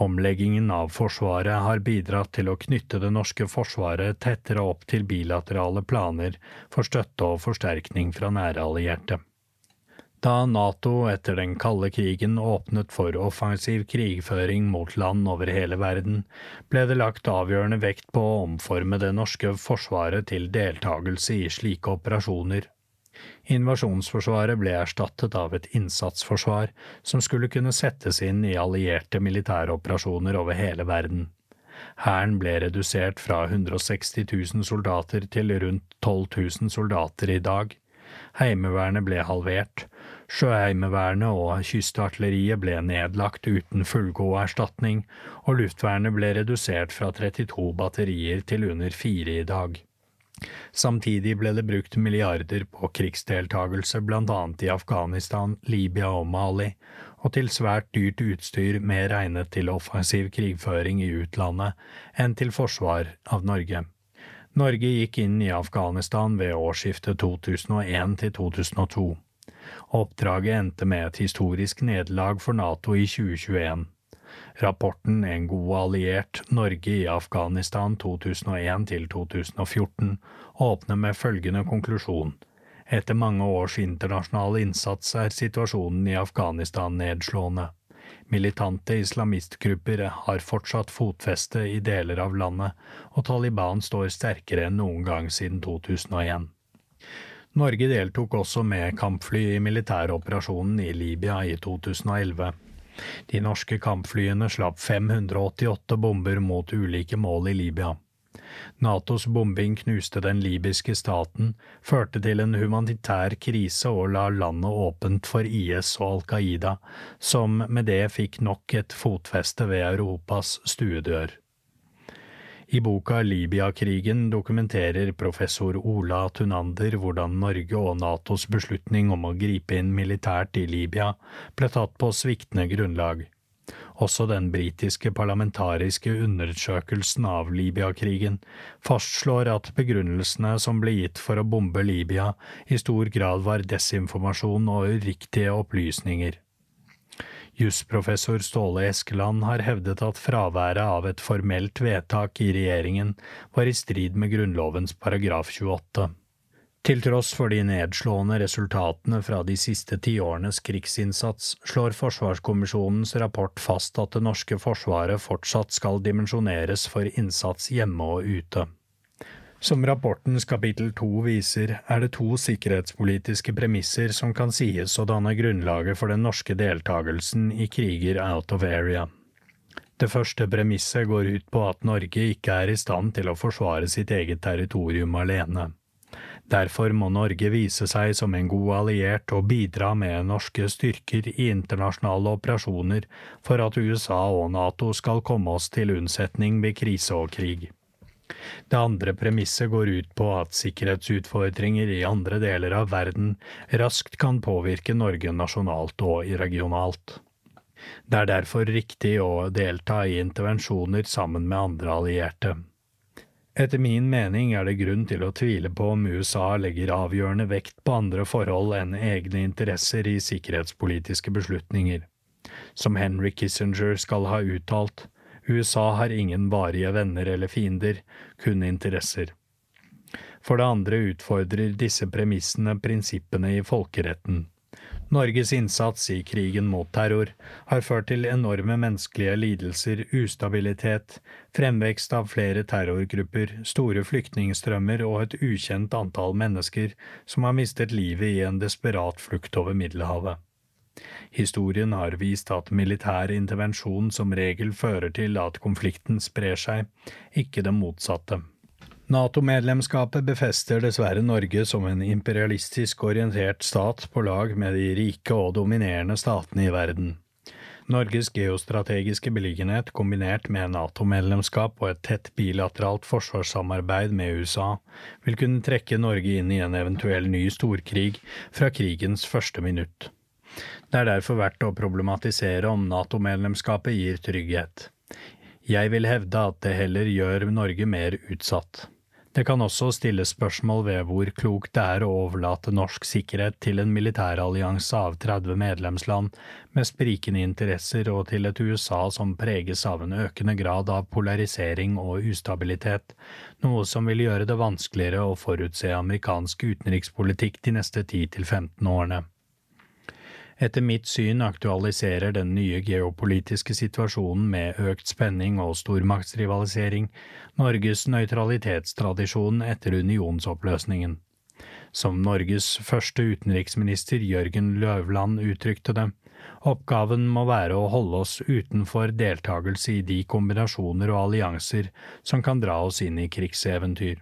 Omleggingen av Forsvaret har bidratt til å knytte det norske forsvaret tettere opp til bilaterale planer for støtte og forsterkning fra nære allierte. Da Nato etter den kalde krigen åpnet for offensiv krigføring mot land over hele verden, ble det lagt avgjørende vekt på å omforme det norske forsvaret til deltakelse i slike operasjoner Invasjonsforsvaret ble erstattet av et innsatsforsvar som skulle kunne settes inn i allierte militære operasjoner over hele verden. Hæren ble redusert fra 160 000 soldater til rundt 12 000 soldater i dag. Heimevernet ble halvert, Sjøheimevernet og kystartilleriet ble nedlagt uten fullgod erstatning, og luftvernet ble redusert fra 32 batterier til under fire i dag. Samtidig ble det brukt milliarder på krigsdeltagelse blant annet i Afghanistan, Libya og Mali, og til svært dyrt utstyr mer regnet til offensiv krigføring i utlandet enn til forsvar av Norge. Norge gikk inn i Afghanistan ved årsskiftet 2001 til 2002. Oppdraget endte med et historisk nederlag for NATO i 2021. Rapporten En god alliert Norge i Afghanistan 2001–2014 åpner med følgende konklusjon. Etter mange års internasjonal innsats er situasjonen i Afghanistan nedslående. Militante islamistgrupper har fortsatt fotfeste i deler av landet, og Taliban står sterkere enn noen gang siden 2001. Norge deltok også med kampfly i militæroperasjonen i Libya i 2011. De norske kampflyene slapp 588 bomber mot ulike mål i Libya. Natos bombing knuste den libyske staten, førte til en humanitær krise og la landet åpent for IS og Al Qaida, som med det fikk nok et fotfeste ved Europas stuedør. I boka Libya-krigen dokumenterer professor Ola Tunander hvordan Norge og Natos beslutning om å gripe inn militært i Libya ble tatt på sviktende grunnlag. Også den britiske parlamentariske undersøkelsen av Libya-krigen fastslår at begrunnelsene som ble gitt for å bombe Libya, i stor grad var desinformasjon og uriktige opplysninger. Jusprofessor Ståle Eskeland har hevdet at fraværet av et formelt vedtak i regjeringen var i strid med Grunnlovens paragraf 28. Til tross for de nedslående resultatene fra de siste tiårenes krigsinnsats, slår Forsvarskommisjonens rapport fast at det norske forsvaret fortsatt skal dimensjoneres for innsats hjemme og ute. Som rapportens kapittel to viser, er det to sikkerhetspolitiske premisser som kan sies å danne grunnlaget for den norske deltagelsen i kriger out of area. Det første premisset går ut på at Norge ikke er i stand til å forsvare sitt eget territorium alene. Derfor må Norge vise seg som en god alliert og bidra med norske styrker i internasjonale operasjoner for at USA og NATO skal komme oss til unnsetning ved krise og krig. Det andre premisset går ut på at sikkerhetsutfordringer i andre deler av verden raskt kan påvirke Norge nasjonalt og regionalt. Det er derfor riktig å delta i intervensjoner sammen med andre allierte. Etter min mening er det grunn til å tvile på om USA legger avgjørende vekt på andre forhold enn egne interesser i sikkerhetspolitiske beslutninger. Som Henry Kissinger skal ha uttalt, USA har ingen varige venner eller fiender, kun interesser. For det andre utfordrer disse premissene prinsippene i folkeretten. Norges innsats i krigen mot terror har ført til enorme menneskelige lidelser, ustabilitet, fremvekst av flere terrorgrupper, store flyktningstrømmer og et ukjent antall mennesker som har mistet livet i en desperat flukt over Middelhavet. Historien har vist at militær intervensjon som regel fører til at konflikten sprer seg, ikke det motsatte. Nato-medlemskapet befester dessverre Norge som en imperialistisk orientert stat på lag med de rike og dominerende statene i verden. Norges geostrategiske beliggenhet kombinert med Nato-medlemskap og et tett bilateralt forsvarssamarbeid med USA vil kunne trekke Norge inn i en eventuell ny storkrig fra krigens første minutt. Det er derfor verdt å problematisere om Nato-medlemskapet gir trygghet. Jeg vil hevde at det heller gjør Norge mer utsatt. Det kan også stilles spørsmål ved hvor klokt det er å overlate norsk sikkerhet til en militærallianse av 30 medlemsland med sprikende interesser og til et USA som preges av en økende grad av polarisering og ustabilitet, noe som vil gjøre det vanskeligere å forutse amerikansk utenrikspolitikk de neste 10–15 årene. Etter mitt syn aktualiserer den nye geopolitiske situasjonen med økt spenning og stormaktsrivalisering Norges nøytralitetstradisjon etter unionsoppløsningen. Som Norges første utenriksminister Jørgen Løvland uttrykte det, oppgaven må være å holde oss utenfor deltakelse i de kombinasjoner og allianser som kan dra oss inn i krigseventyr.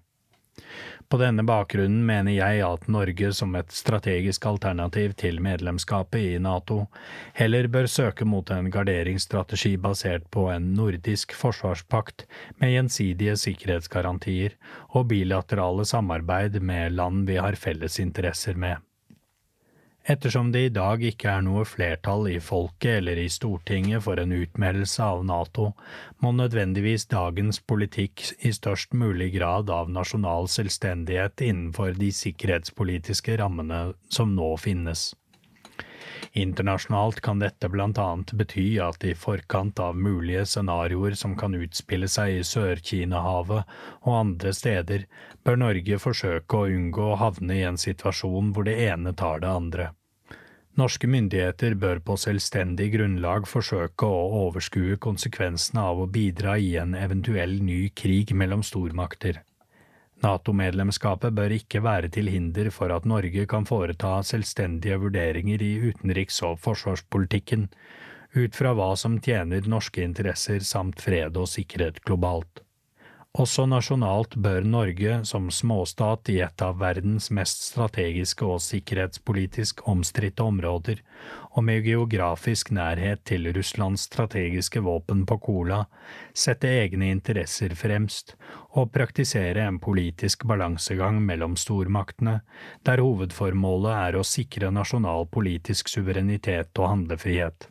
På denne bakgrunnen mener jeg at Norge som et strategisk alternativ til medlemskapet i NATO heller bør søke mot en garderingsstrategi basert på en nordisk forsvarspakt med gjensidige sikkerhetsgarantier og bilaterale samarbeid med land vi har felles interesser med. Ettersom det i dag ikke er noe flertall i folket eller i Stortinget for en utmeldelse av NATO, må nødvendigvis dagens politikk i størst mulig grad av nasjonal selvstendighet innenfor de sikkerhetspolitiske rammene som nå finnes. Internasjonalt kan dette annet bety at i forkant av mulige scenarioer som kan utspille seg i Sør-Kina-havet og andre steder, bør Norge forsøke å unngå å havne i en situasjon hvor det ene tar det andre. Norske myndigheter bør på selvstendig grunnlag forsøke å overskue konsekvensene av å bidra i en eventuell ny krig mellom stormakter. NATO-medlemskapet bør ikke være til hinder for at Norge kan foreta selvstendige vurderinger i utenriks- og forsvarspolitikken, ut fra hva som tjener norske interesser samt fred og sikkerhet globalt. Også nasjonalt bør Norge, som småstat i et av verdens mest strategiske og sikkerhetspolitisk omstridte områder, og med geografisk nærhet til Russlands strategiske våpen på Kola, sette egne interesser fremst og praktisere en politisk balansegang mellom stormaktene, der hovedformålet er å sikre nasjonal politisk suverenitet og handlefrihet.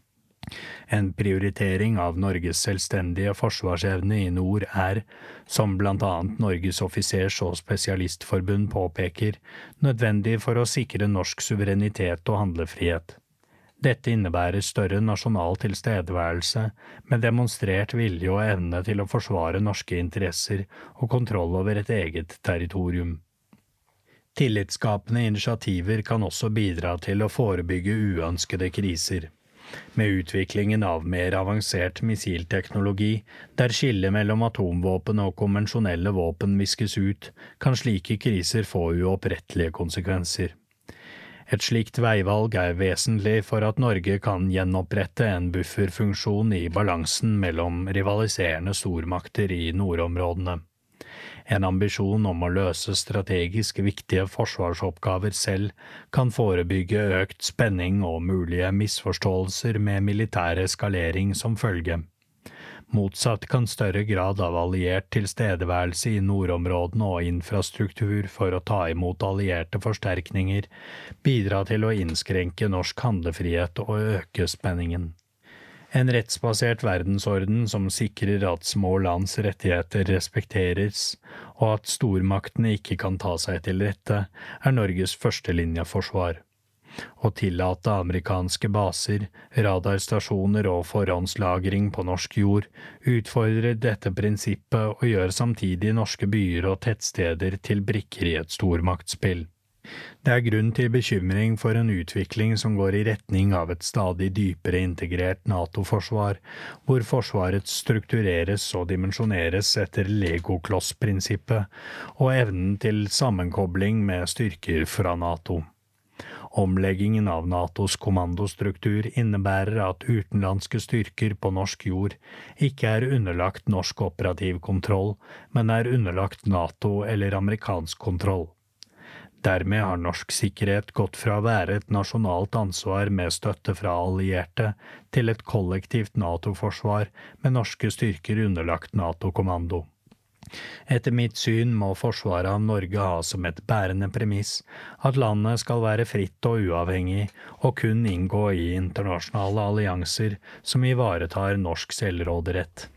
En prioritering av Norges selvstendige forsvarsevne i nord er, som blant annet Norges offisers- og spesialistforbund påpeker, nødvendig for å sikre norsk suverenitet og handlefrihet. Dette innebærer større nasjonal tilstedeværelse, med demonstrert vilje og evne til å forsvare norske interesser og kontroll over et eget territorium. Tillitsskapende initiativer kan også bidra til å forebygge uønskede kriser. Med utviklingen av mer avansert missilteknologi, der skillet mellom atomvåpen og konvensjonelle våpen viskes ut, kan slike kriser få uopprettelige konsekvenser. Et slikt veivalg er vesentlig for at Norge kan gjenopprette en bufferfunksjon i balansen mellom rivaliserende stormakter i nordområdene. En ambisjon om å løse strategisk viktige forsvarsoppgaver selv kan forebygge økt spenning og mulige misforståelser med militær eskalering som følge. Motsatt kan større grad av alliert tilstedeværelse i nordområdene og infrastruktur for å ta imot allierte forsterkninger bidra til å innskrenke norsk handlefrihet og øke spenningen. En rettsbasert verdensorden som sikrer at små lands rettigheter respekteres, og at stormaktene ikke kan ta seg til rette, er Norges førstelinjeforsvar. Å tillate amerikanske baser, radarstasjoner og forhåndslagring på norsk jord utfordrer dette prinsippet og gjør samtidig norske byer og tettsteder til brikker i et stormaktspill. Det er grunn til bekymring for en utvikling som går i retning av et stadig dypere integrert NATO-forsvar, hvor Forsvaret struktureres og dimensjoneres etter legokloss-prinsippet og evnen til sammenkobling med styrker fra NATO. Omleggingen av Natos kommandostruktur innebærer at utenlandske styrker på norsk jord ikke er underlagt norsk operativ kontroll, men er underlagt NATO eller amerikansk kontroll. Dermed har norsk sikkerhet gått fra å være et nasjonalt ansvar med støtte fra allierte, til et kollektivt NATO-forsvar med norske styrker underlagt NATO-kommando. Etter mitt syn må forsvaret av Norge ha som et bærende premiss at landet skal være fritt og uavhengig, og kun inngå i internasjonale allianser som ivaretar norsk selvråderett.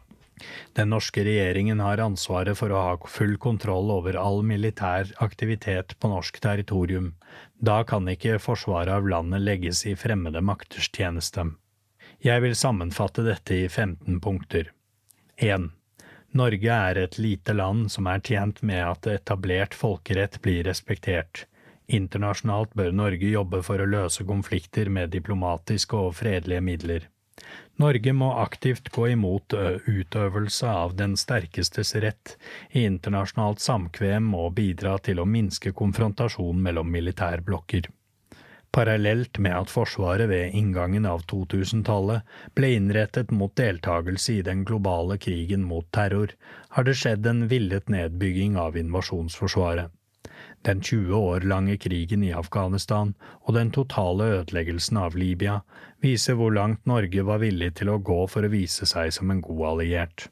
Den norske regjeringen har ansvaret for å ha full kontroll over all militær aktivitet på norsk territorium. Da kan ikke forsvaret av landet legges i fremmede makters tjeneste. Jeg vil sammenfatte dette i 15 punkter. 1. Norge er et lite land som er tjent med at etablert folkerett blir respektert. Internasjonalt bør Norge jobbe for å løse konflikter med diplomatiske og fredelige midler. Norge må aktivt gå imot utøvelse av den sterkestes rett i internasjonalt samkvem og bidra til å minske konfrontasjon mellom militærblokker. Parallelt med at Forsvaret ved inngangen av 2000-tallet ble innrettet mot deltakelse i den globale krigen mot terror, har det skjedd en villet nedbygging av invasjonsforsvaret. Den 20 år lange krigen i Afghanistan og den totale ødeleggelsen av Libya viser hvor langt Norge var villig til å gå for å vise seg som en god alliert.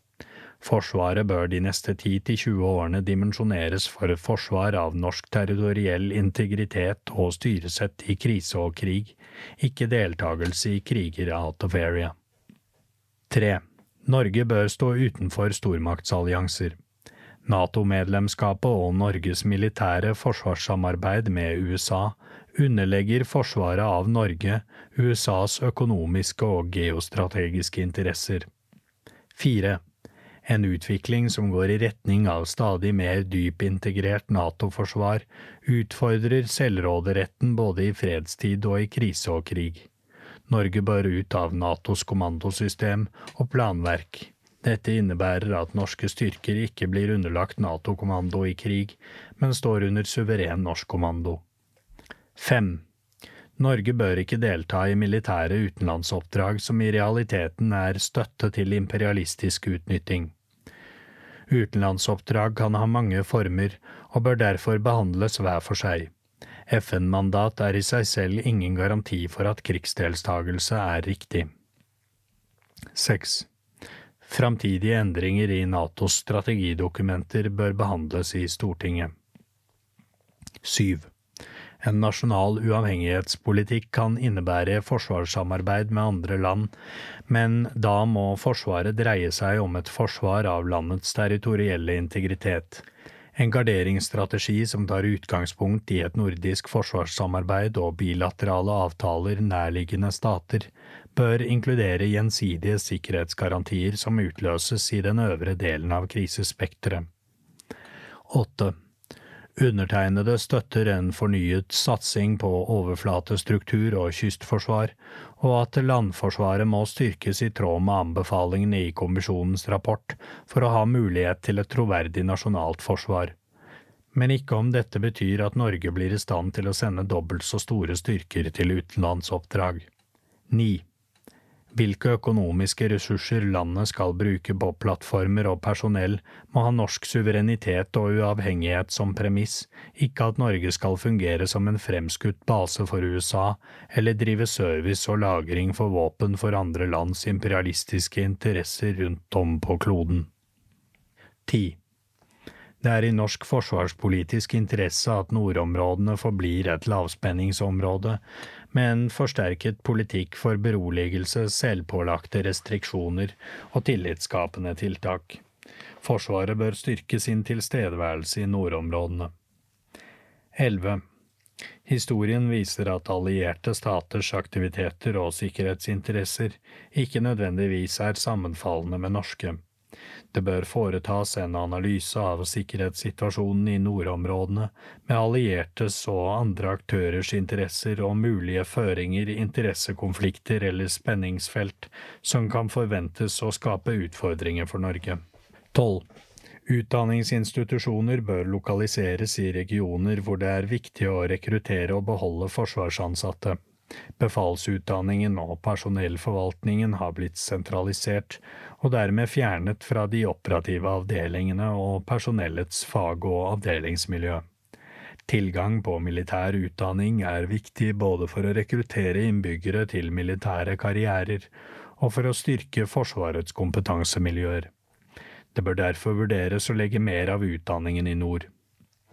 Forsvaret bør de neste 10–20 årene dimensjoneres for forsvar av norsk territoriell integritet og styresett i krise og krig, ikke deltakelse i kriger out of area. 3. Norge bør stå utenfor stormaktsallianser. NATO-medlemskapet og Norges militære forsvarssamarbeid med USA underlegger forsvaret av Norge USAs økonomiske og geostrategiske interesser. Fire. En utvikling som går i retning av stadig mer dypintegrert NATO-forsvar, utfordrer selvråderetten både i fredstid og i krise og krig. Norge bør ut av Natos kommandosystem og planverk. Dette innebærer at norske styrker ikke blir underlagt NATO-kommando i krig, men står under suveren norsk kommando. 5. Norge bør ikke delta i militære utenlandsoppdrag som i realiteten er støtte til imperialistisk utnytting. Utenlandsoppdrag kan ha mange former og bør derfor behandles hver for seg. FN-mandat er i seg selv ingen garanti for at krigsdelstagelse er riktig. 6. Framtidige endringer i Natos strategidokumenter bør behandles i Stortinget. 7. En nasjonal uavhengighetspolitikk kan innebære forsvarssamarbeid med andre land, men da må Forsvaret dreie seg om et forsvar av landets territorielle integritet. En garderingsstrategi som tar utgangspunkt i et nordisk forsvarssamarbeid og bilaterale avtaler nærliggende stater, bør inkludere gjensidige sikkerhetsgarantier som utløses i den øvre delen av krisespekteret. 8. Undertegnede støtter en fornyet satsing på overflatestruktur og kystforsvar, og at landforsvaret må styrkes i tråd med anbefalingene i kommisjonens rapport for å ha mulighet til et troverdig nasjonalt forsvar. Men ikke om dette betyr at Norge blir i stand til å sende dobbelt så store styrker til utenlandsoppdrag. 9 hvilke økonomiske ressurser landet skal bruke på plattformer og personell, må ha norsk suverenitet og uavhengighet som premiss, ikke at Norge skal fungere som en fremskutt base for USA, eller drive service og lagring for våpen for andre lands imperialistiske interesser rundt om på kloden. 10. Det er i norsk forsvarspolitisk interesse at nordområdene forblir et lavspenningsområde, med en forsterket politikk for beroligelse, selvpålagte restriksjoner og tillitsskapende tiltak. Forsvaret bør styrke sin tilstedeværelse i nordområdene. 11. Historien viser at allierte staters aktiviteter og sikkerhetsinteresser ikke nødvendigvis er sammenfallende med norske. Det bør foretas en analyse av sikkerhetssituasjonen i nordområdene, med alliertes og andre aktørers interesser og mulige føringer, interessekonflikter eller spenningsfelt som kan forventes å skape utfordringer for Norge. 12. Utdanningsinstitusjoner bør lokaliseres i regioner hvor det er viktig å rekruttere og beholde forsvarsansatte. Befalsutdanningen og personellforvaltningen har blitt sentralisert, og dermed fjernet fra de operative avdelingene og personellets fag- og avdelingsmiljø. Tilgang på militær utdanning er viktig både for å rekruttere innbyggere til militære karrierer og for å styrke Forsvarets kompetansemiljøer. Det bør derfor vurderes å legge mer av utdanningen i nord.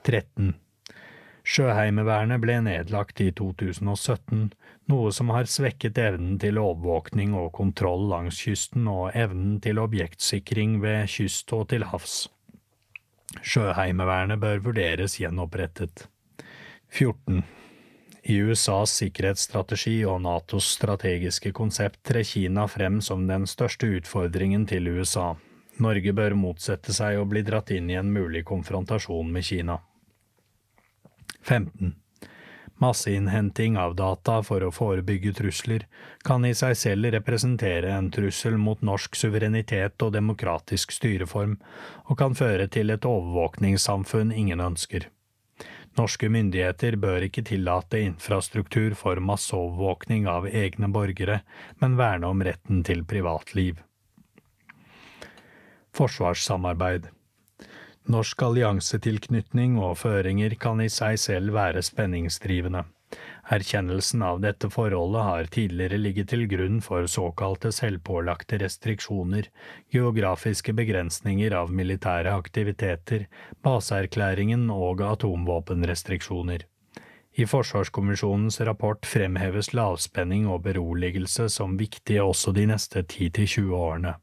13. Sjøheimevernet ble nedlagt i 2017, noe som har svekket evnen til overvåkning og kontroll langs kysten og evnen til objektsikring ved kyst og til havs. Sjøheimevernet bør vurderes gjenopprettet. 14. I USAs sikkerhetsstrategi og Natos strategiske konsept trer Kina frem som den største utfordringen til USA. Norge bør motsette seg å bli dratt inn i en mulig konfrontasjon med Kina. 15. Masseinnhenting av data for å forebygge trusler kan i seg selv representere en trussel mot norsk suverenitet og demokratisk styreform, og kan føre til et overvåkningssamfunn ingen ønsker. Norske myndigheter bør ikke tillate infrastruktur for masseovervåkning av egne borgere, men verne om retten til privatliv. Forsvarssamarbeid Norsk alliansetilknytning og føringer kan i seg selv være spenningsdrivende. Erkjennelsen av dette forholdet har tidligere ligget til grunn for såkalte selvpålagte restriksjoner, geografiske begrensninger av militære aktiviteter, baseerklæringen og atomvåpenrestriksjoner. I Forsvarskommisjonens rapport fremheves lavspenning og beroligelse som viktige også de neste 10–20 årene.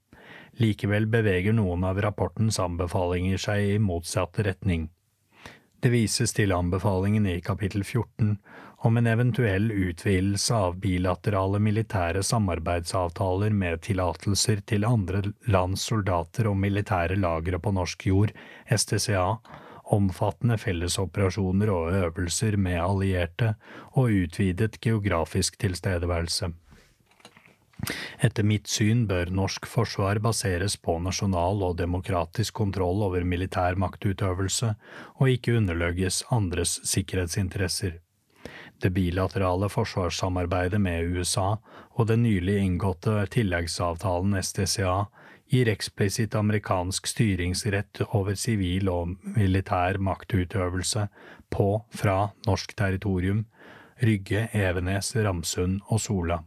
Likevel beveger noen av rapportens anbefalinger seg i motsatt retning. Det vises til anbefalingen i kapittel 14 om en eventuell utvidelse av bilaterale militære samarbeidsavtaler med tillatelser til andre lands soldater og militære lagre på norsk jord, STCA, omfattende fellesoperasjoner og øvelser med allierte og utvidet geografisk tilstedeværelse. Etter mitt syn bør norsk forsvar baseres på nasjonal og demokratisk kontroll over militær maktutøvelse, og ikke underlegges andres sikkerhetsinteresser. Det bilaterale forsvarssamarbeidet med USA og den nylig inngåtte tilleggsavtalen STCA gir eksplisitt amerikansk styringsrett over sivil og militær maktutøvelse på, fra norsk territorium, Rygge, Evenes, Ramsund og Sola.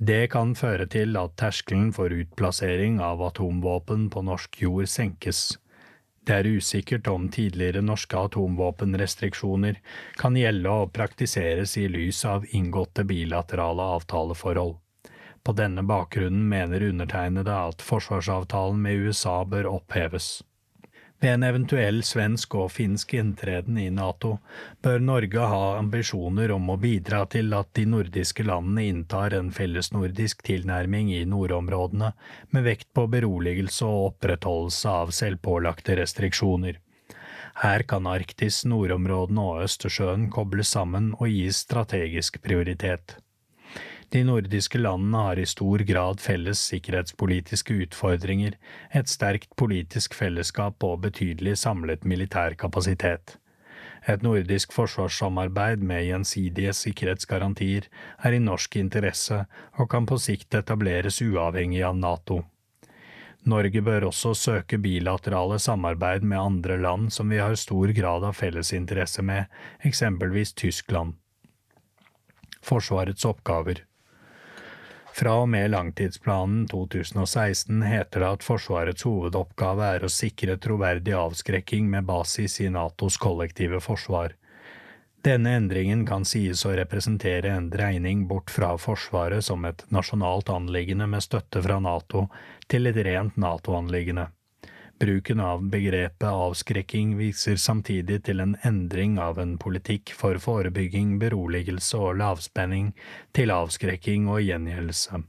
Det kan føre til at terskelen for utplassering av atomvåpen på norsk jord senkes. Det er usikkert om tidligere norske atomvåpenrestriksjoner kan gjelde og praktiseres i lys av inngåtte bilaterale avtaleforhold. På denne bakgrunnen mener undertegnede at forsvarsavtalen med USA bør oppheves. Ved en eventuell svensk og finsk inntreden i NATO bør Norge ha ambisjoner om å bidra til at de nordiske landene inntar en fellesnordisk tilnærming i nordområdene, med vekt på beroligelse og opprettholdelse av selvpålagte restriksjoner. Her kan Arktis, nordområdene og Østersjøen kobles sammen og gis strategisk prioritet. De nordiske landene har i stor grad felles sikkerhetspolitiske utfordringer, et sterkt politisk fellesskap og betydelig samlet militær kapasitet. Et nordisk forsvarssamarbeid med gjensidige sikkerhetsgarantier er i norsk interesse og kan på sikt etableres uavhengig av NATO. Norge bør også søke bilaterale samarbeid med andre land som vi har stor grad av fellesinteresse med, eksempelvis Tyskland. Forsvarets oppgaver fra og med langtidsplanen 2016 heter det at Forsvarets hovedoppgave er å sikre troverdig avskrekking med basis i Natos kollektive forsvar. Denne endringen kan sies å representere en dreining bort fra Forsvaret som et nasjonalt anliggende med støtte fra Nato, til et rent Nato-anliggende. Bruken av begrepet avskrekking viser samtidig til en endring av en politikk for forebygging, beroligelse og lavspenning til avskrekking og gjengjeldelse.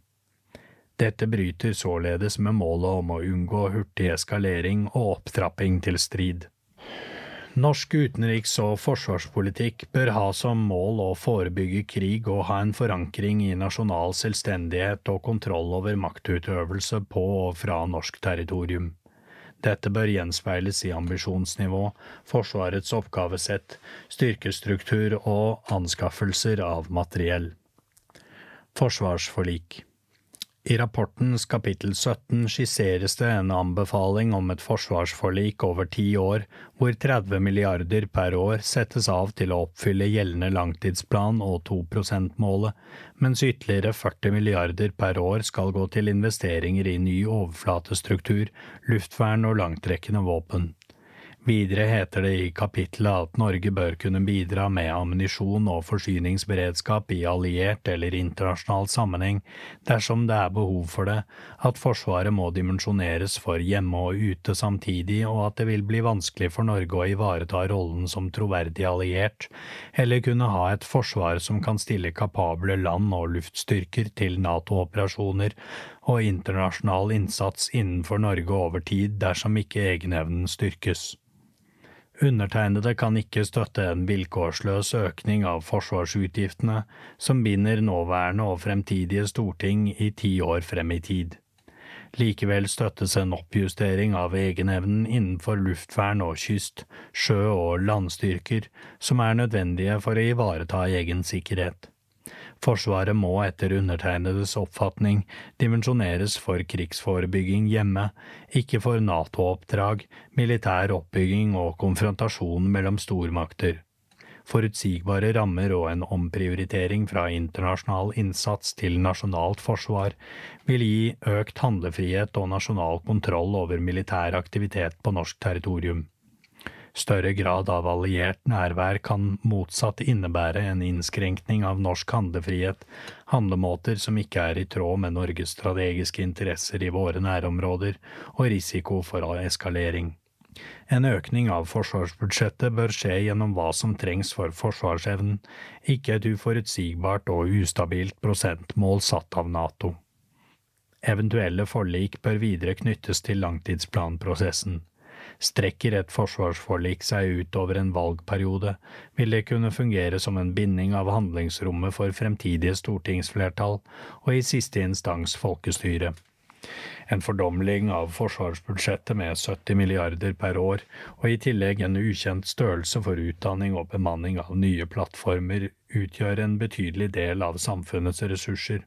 Dette bryter således med målet om å unngå hurtig eskalering og opptrapping til strid. Norsk utenriks- og forsvarspolitikk bør ha som mål å forebygge krig og ha en forankring i nasjonal selvstendighet og kontroll over maktutøvelse på og fra norsk territorium. Dette bør gjenspeiles i ambisjonsnivå, Forsvarets oppgavesett, styrkestruktur og anskaffelser av materiell. Forsvarsforlik i rapportens kapittel 17 skisseres det en anbefaling om et forsvarsforlik over ti år, hvor 30 milliarder per år settes av til å oppfylle gjeldende langtidsplan og 2 %-målet, mens ytterligere 40 milliarder per år skal gå til investeringer i ny overflatestruktur, luftvern og langtrekkende våpen. Videre heter det i kapittelet at Norge bør kunne bidra med ammunisjon og forsyningsberedskap i alliert eller internasjonal sammenheng dersom det er behov for det, at Forsvaret må dimensjoneres for hjemme og ute samtidig, og at det vil bli vanskelig for Norge å ivareta rollen som troverdig alliert, eller kunne ha et forsvar som kan stille kapable land- og luftstyrker til NATO-operasjoner og internasjonal innsats innenfor Norge over tid dersom ikke egenevnen styrkes. Undertegnede kan ikke støtte en vilkårsløs økning av forsvarsutgiftene som binder nåværende og fremtidige storting i ti år frem i tid. Likevel støttes en oppjustering av egenevnen innenfor luftvern og kyst, sjø- og landstyrker som er nødvendige for å ivareta egen sikkerhet. Forsvaret må etter undertegnedes oppfatning dimensjoneres for krigsforebygging hjemme, ikke for NATO-oppdrag, militær oppbygging og konfrontasjon mellom stormakter. Forutsigbare rammer og en omprioritering fra internasjonal innsats til nasjonalt forsvar vil gi økt handlefrihet og nasjonal kontroll over militær aktivitet på norsk territorium. Større grad av alliert nærvær kan motsatt innebære en innskrenkning av norsk handlefrihet, handlemåter som ikke er i tråd med Norges strategiske interesser i våre nærområder og risiko for eskalering. En økning av forsvarsbudsjettet bør skje gjennom hva som trengs for forsvarsevnen, ikke et uforutsigbart og ustabilt prosentmål satt av NATO. Eventuelle forlik bør videre knyttes til langtidsplanprosessen. Strekker et forsvarsforlik seg ut over en valgperiode, vil det kunne fungere som en binding av handlingsrommet for fremtidige stortingsflertall og i siste instans folkestyre. En fordomling av forsvarsbudsjettet med 70 milliarder per år, og i tillegg en ukjent størrelse for utdanning og bemanning av nye plattformer, utgjør en betydelig del av samfunnets ressurser,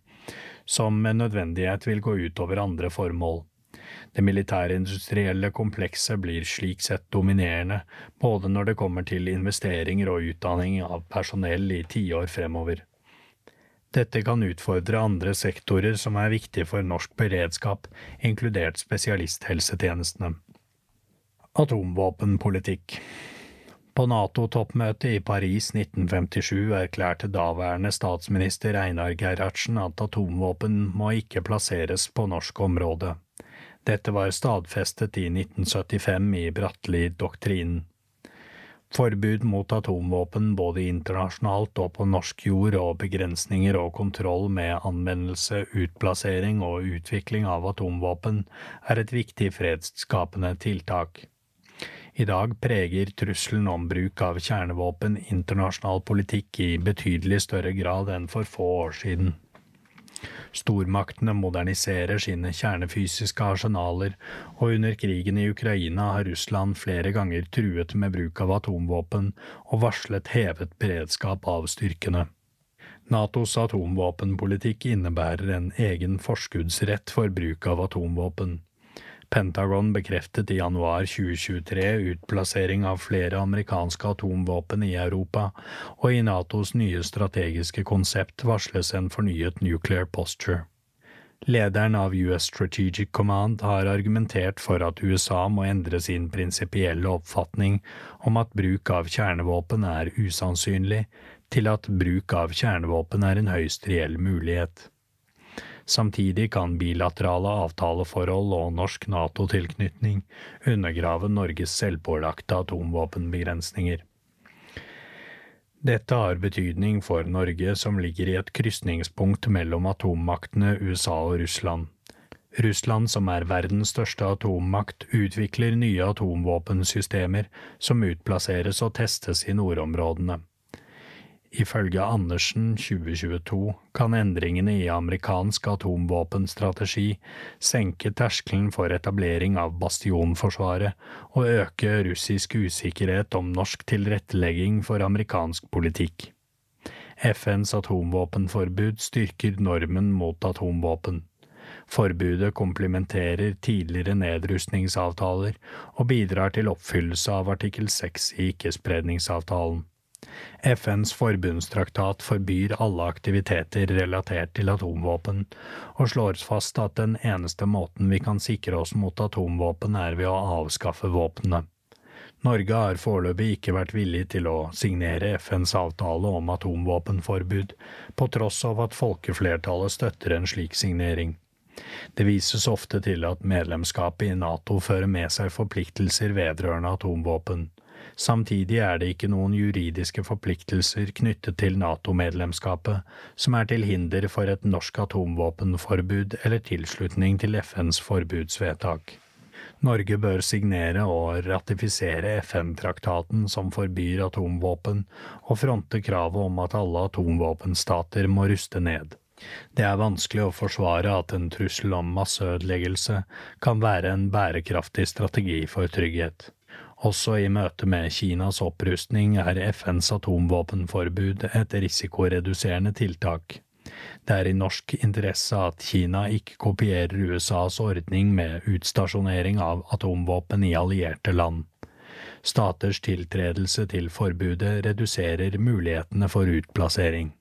som med nødvendighet vil gå utover andre formål. Det militærindustrielle komplekset blir slik sett dominerende, både når det kommer til investeringer og utdanning av personell i tiår fremover. Dette kan utfordre andre sektorer som er viktige for norsk beredskap, inkludert spesialisthelsetjenestene. Atomvåpenpolitikk På NATO-toppmøtet i Paris 1957 erklærte daværende statsminister Einar Gerhardsen at atomvåpen må ikke plasseres på norsk område. Dette var stadfestet i 1975 i Bratteli-doktrinen. Forbud mot atomvåpen både internasjonalt og på norsk jord og begrensninger og kontroll med anvendelse, utplassering og utvikling av atomvåpen er et viktig fredsskapende tiltak. I dag preger trusselen om bruk av kjernevåpen internasjonal politikk i betydelig større grad enn for få år siden. Stormaktene moderniserer sine kjernefysiske arsenaler, og under krigen i Ukraina har Russland flere ganger truet med bruk av atomvåpen og varslet hevet beredskap av styrkene. Natos atomvåpenpolitikk innebærer en egen forskuddsrett for bruk av atomvåpen. Pentagon bekreftet i januar 2023 utplassering av flere amerikanske atomvåpen i Europa, og i Natos nye strategiske konsept varsles en fornyet nuclear posture. Lederen av US Strategic Command har argumentert for at USA må endre sin prinsipielle oppfatning om at bruk av kjernevåpen er usannsynlig, til at bruk av kjernevåpen er en høyst reell mulighet. Samtidig kan bilaterale avtaleforhold og norsk NATO-tilknytning undergrave Norges selvpålagte atomvåpenbegrensninger. Dette har betydning for Norge, som ligger i et krysningspunkt mellom atommaktene USA og Russland. Russland, som er verdens største atommakt, utvikler nye atomvåpensystemer som utplasseres og testes i nordområdene. Ifølge Andersen 2022 kan endringene i amerikansk atomvåpenstrategi senke terskelen for etablering av bastionforsvaret og øke russisk usikkerhet om norsk tilrettelegging for amerikansk politikk. FNs atomvåpenforbud styrker normen mot atomvåpen. Forbudet komplementerer tidligere nedrustningsavtaler og bidrar til oppfyllelse av artikkel 6 i ikkespredningsavtalen. FNs forbundstraktat forbyr alle aktiviteter relatert til atomvåpen, og slår fast at den eneste måten vi kan sikre oss mot atomvåpen er ved å avskaffe våpnene. Norge har foreløpig ikke vært villig til å signere FNs avtale om atomvåpenforbud, på tross av at folkeflertallet støtter en slik signering. Det vises ofte til at medlemskapet i NATO fører med seg forpliktelser vedrørende atomvåpen. Samtidig er det ikke noen juridiske forpliktelser knyttet til NATO-medlemskapet som er til hinder for et norsk atomvåpenforbud eller tilslutning til FNs forbudsvedtak. Norge bør signere og ratifisere FN-traktaten som forbyr atomvåpen, og fronte kravet om at alle atomvåpenstater må ruste ned. Det er vanskelig å forsvare at en trussel om masseødeleggelse kan være en bærekraftig strategi for trygghet. Også i møte med Kinas opprustning er FNs atomvåpenforbud et risikoreduserende tiltak. Det er i norsk interesse at Kina ikke kopierer USAs ordning med utstasjonering av atomvåpen i allierte land. Staters tiltredelse til forbudet reduserer mulighetene for utplassering.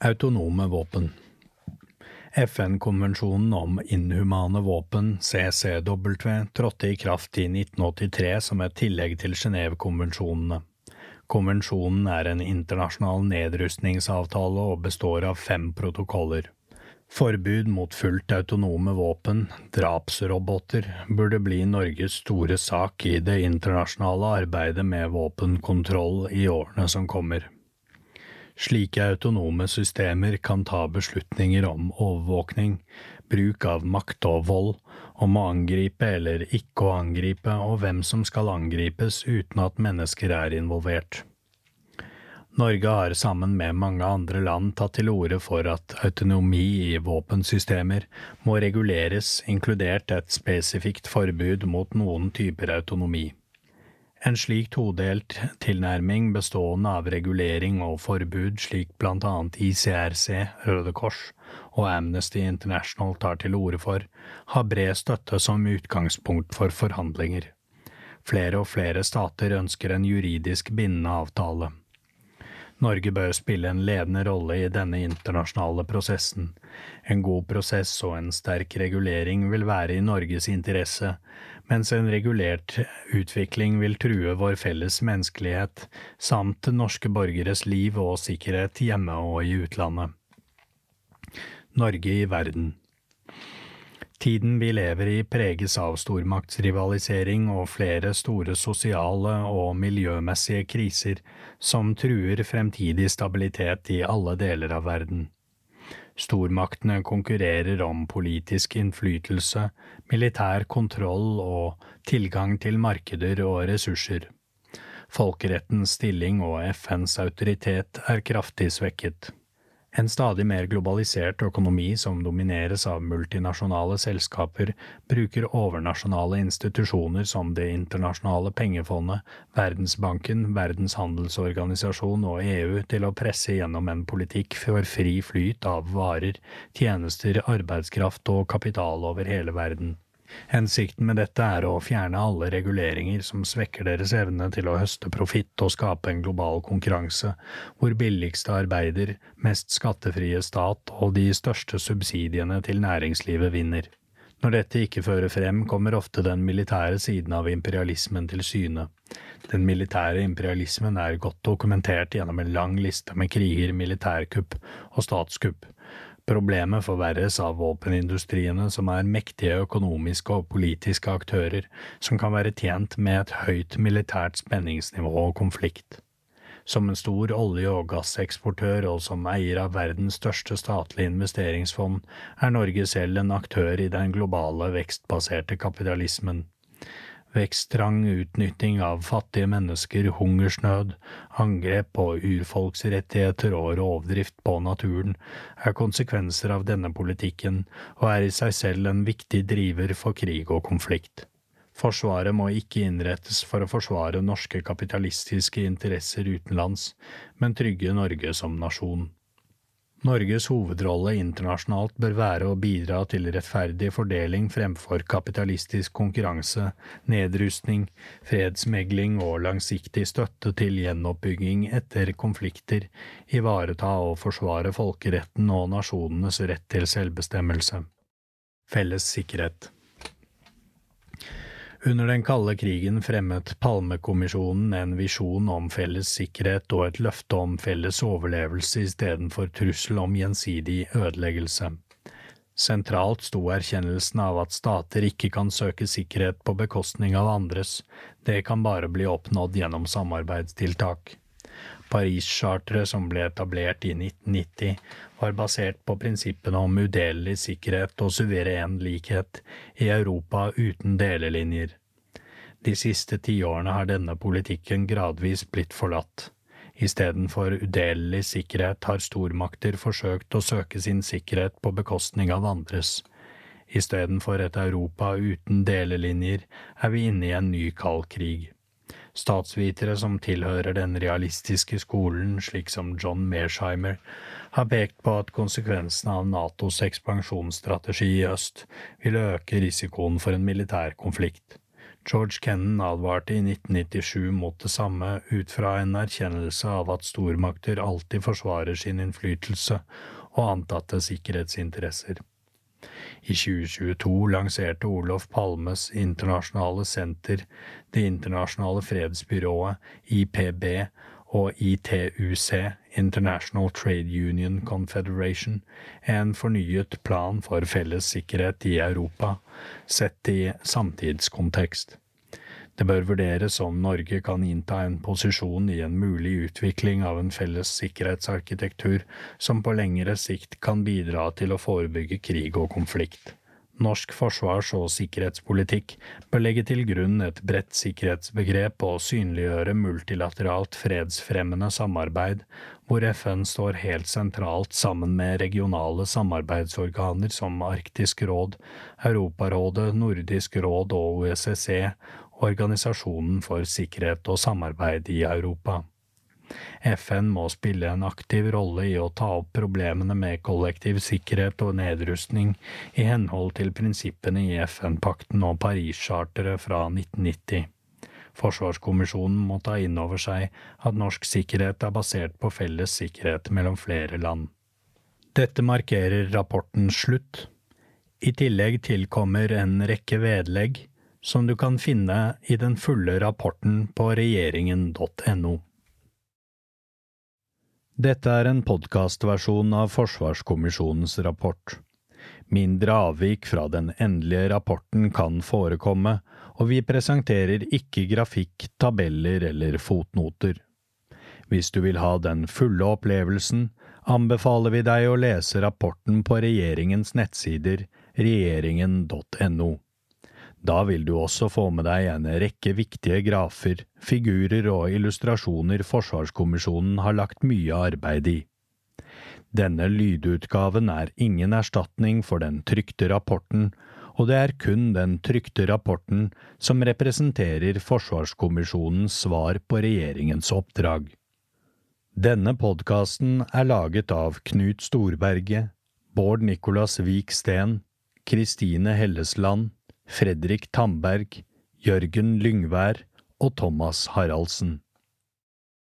Autonome våpen FN-konvensjonen om inhumane våpen, CCW, trådte i kraft i 1983 som et tillegg til Genévekonvensjonene. Konvensjonen er en internasjonal nedrustningsavtale og består av fem protokoller. Forbud mot fullt autonome våpen, drapsroboter, burde bli Norges store sak i det internasjonale arbeidet med våpenkontroll i årene som kommer. Slike autonome systemer kan ta beslutninger om overvåkning, bruk av makt og vold, om å angripe eller ikke å angripe, og hvem som skal angripes uten at mennesker er involvert. Norge har sammen med mange andre land tatt til orde for at autonomi i våpensystemer må reguleres, inkludert et spesifikt forbud mot noen typer autonomi. En slik todelt tilnærming bestående av regulering og forbud, slik blant annet ICRC, Røde Kors og Amnesty International tar til orde for, har bred støtte som utgangspunkt for forhandlinger. Flere og flere stater ønsker en juridisk bindende avtale. Norge bør spille en ledende rolle i denne internasjonale prosessen. En god prosess og en sterk regulering vil være i Norges interesse, mens en regulert utvikling vil true vår felles menneskelighet samt norske borgeres liv og sikkerhet hjemme og i utlandet. Norge i verden Tiden vi lever i preges av stormaktsrivalisering og flere store sosiale og miljømessige kriser som truer fremtidig stabilitet i alle deler av verden. Stormaktene konkurrerer om politisk innflytelse, militær kontroll og tilgang til markeder og ressurser. Folkerettens stilling og FNs autoritet er kraftig svekket. En stadig mer globalisert økonomi som domineres av multinasjonale selskaper, bruker overnasjonale institusjoner som Det internasjonale pengefondet, Verdensbanken, Verdens handelsorganisasjon og EU til å presse gjennom en politikk for fri flyt av varer, tjenester, arbeidskraft og kapital over hele verden. Hensikten med dette er å fjerne alle reguleringer som svekker deres evne til å høste profitt og skape en global konkurranse, hvor billigste arbeider, mest skattefrie stat og de største subsidiene til næringslivet vinner. Når dette ikke fører frem, kommer ofte den militære siden av imperialismen til syne. Den militære imperialismen er godt dokumentert gjennom en lang liste med kriger, militærkupp og statskupp. Problemet forverres av våpenindustriene, som er mektige økonomiske og politiske aktører som kan være tjent med et høyt militært spenningsnivå og konflikt. Som en stor olje- og gasseksportør og som eier av verdens største statlige investeringsfond, er Norge selv en aktør i den globale vekstbaserte kapitalismen veksttrang, utnytting av fattige mennesker, hungersnød, angrep på urfolksrettigheter og rovdrift på naturen er konsekvenser av denne politikken og er i seg selv en viktig driver for krig og konflikt. Forsvaret må ikke innrettes for å forsvare norske kapitalistiske interesser utenlands, men trygge Norge som nasjon. Norges hovedrolle internasjonalt bør være å bidra til rettferdig fordeling fremfor kapitalistisk konkurranse, nedrustning, fredsmegling og langsiktig støtte til gjenoppbygging etter konflikter, ivareta og forsvare folkeretten og nasjonenes rett til selvbestemmelse. Felles sikkerhet under den kalde krigen fremmet Palmekommisjonen en visjon om felles sikkerhet og et løfte om felles overlevelse istedenfor trussel om gjensidig ødeleggelse. Sentralt sto erkjennelsen av at stater ikke kan søke sikkerhet på bekostning av andres, det kan bare bli oppnådd gjennom samarbeidstiltak. Paris-charteret, som ble etablert i 1990, var basert på prinsippene om udelelig sikkerhet og suveren likhet i Europa uten delelinjer. De siste tiårene har denne politikken gradvis blitt forlatt. Istedenfor udelelig sikkerhet har stormakter forsøkt å søke sin sikkerhet på bekostning av andres. Istedenfor et Europa uten delelinjer er vi inne i en ny kald krig. Statsvitere som tilhører den realistiske skolen, slik som John Mearsheimer, har pekt på at konsekvensene av Natos ekspansjonsstrategi i øst vil øke risikoen for en militær konflikt. George Kennan advarte i 1997 mot det samme ut fra en erkjennelse av at stormakter alltid forsvarer sin innflytelse og antatte sikkerhetsinteresser. I 2022 lanserte Olof Palmes internasjonale senter, Det internasjonale fredsbyrået, IPB, og ITUC, International Trade Union Confederation, en fornyet plan for felles sikkerhet i Europa, sett i samtidskontekst. Det bør vurderes om Norge kan innta en posisjon i en mulig utvikling av en felles sikkerhetsarkitektur som på lengre sikt kan bidra til å forebygge krig og konflikt. Norsk forsvars- og sikkerhetspolitikk bør legge til grunn et bredt sikkerhetsbegrep og synliggjøre multilateralt fredsfremmende samarbeid, hvor FN står helt sentralt sammen med regionale samarbeidsorganer som Arktisk råd, Europarådet, Nordisk råd og OSSE, Organisasjonen for sikkerhet og samarbeid i Europa. FN må spille en aktiv rolle i å ta opp problemene med kollektiv sikkerhet og nedrustning i henhold til prinsippene i FN-pakten og Paris-charteret fra 1990. Forsvarskommisjonen må ta inn over seg at norsk sikkerhet er basert på felles sikkerhet mellom flere land. Dette markerer rapportens slutt. I tillegg tilkommer en rekke vedlegg, som du kan finne i den fulle rapporten på regjeringen.no. Dette er en podkastversjon av Forsvarskommisjonens rapport. Mindre avvik fra den endelige rapporten kan forekomme, og vi presenterer ikke grafikk, tabeller eller fotnoter. Hvis du vil ha den fulle opplevelsen, anbefaler vi deg å lese rapporten på regjeringens nettsider regjeringen.no. Da vil du også få med deg en rekke viktige grafer, figurer og illustrasjoner Forsvarskommisjonen har lagt mye arbeid i. Denne lydutgaven er ingen erstatning for den trykte rapporten, og det er kun den trykte rapporten som representerer Forsvarskommisjonens svar på regjeringens oppdrag. Denne podkasten er laget av Knut Storberget, Bård Nicolas Vik Steen, Kristine Hellesland, Fredrik Tamberg, Jørgen Lyngvær og Thomas Haraldsen.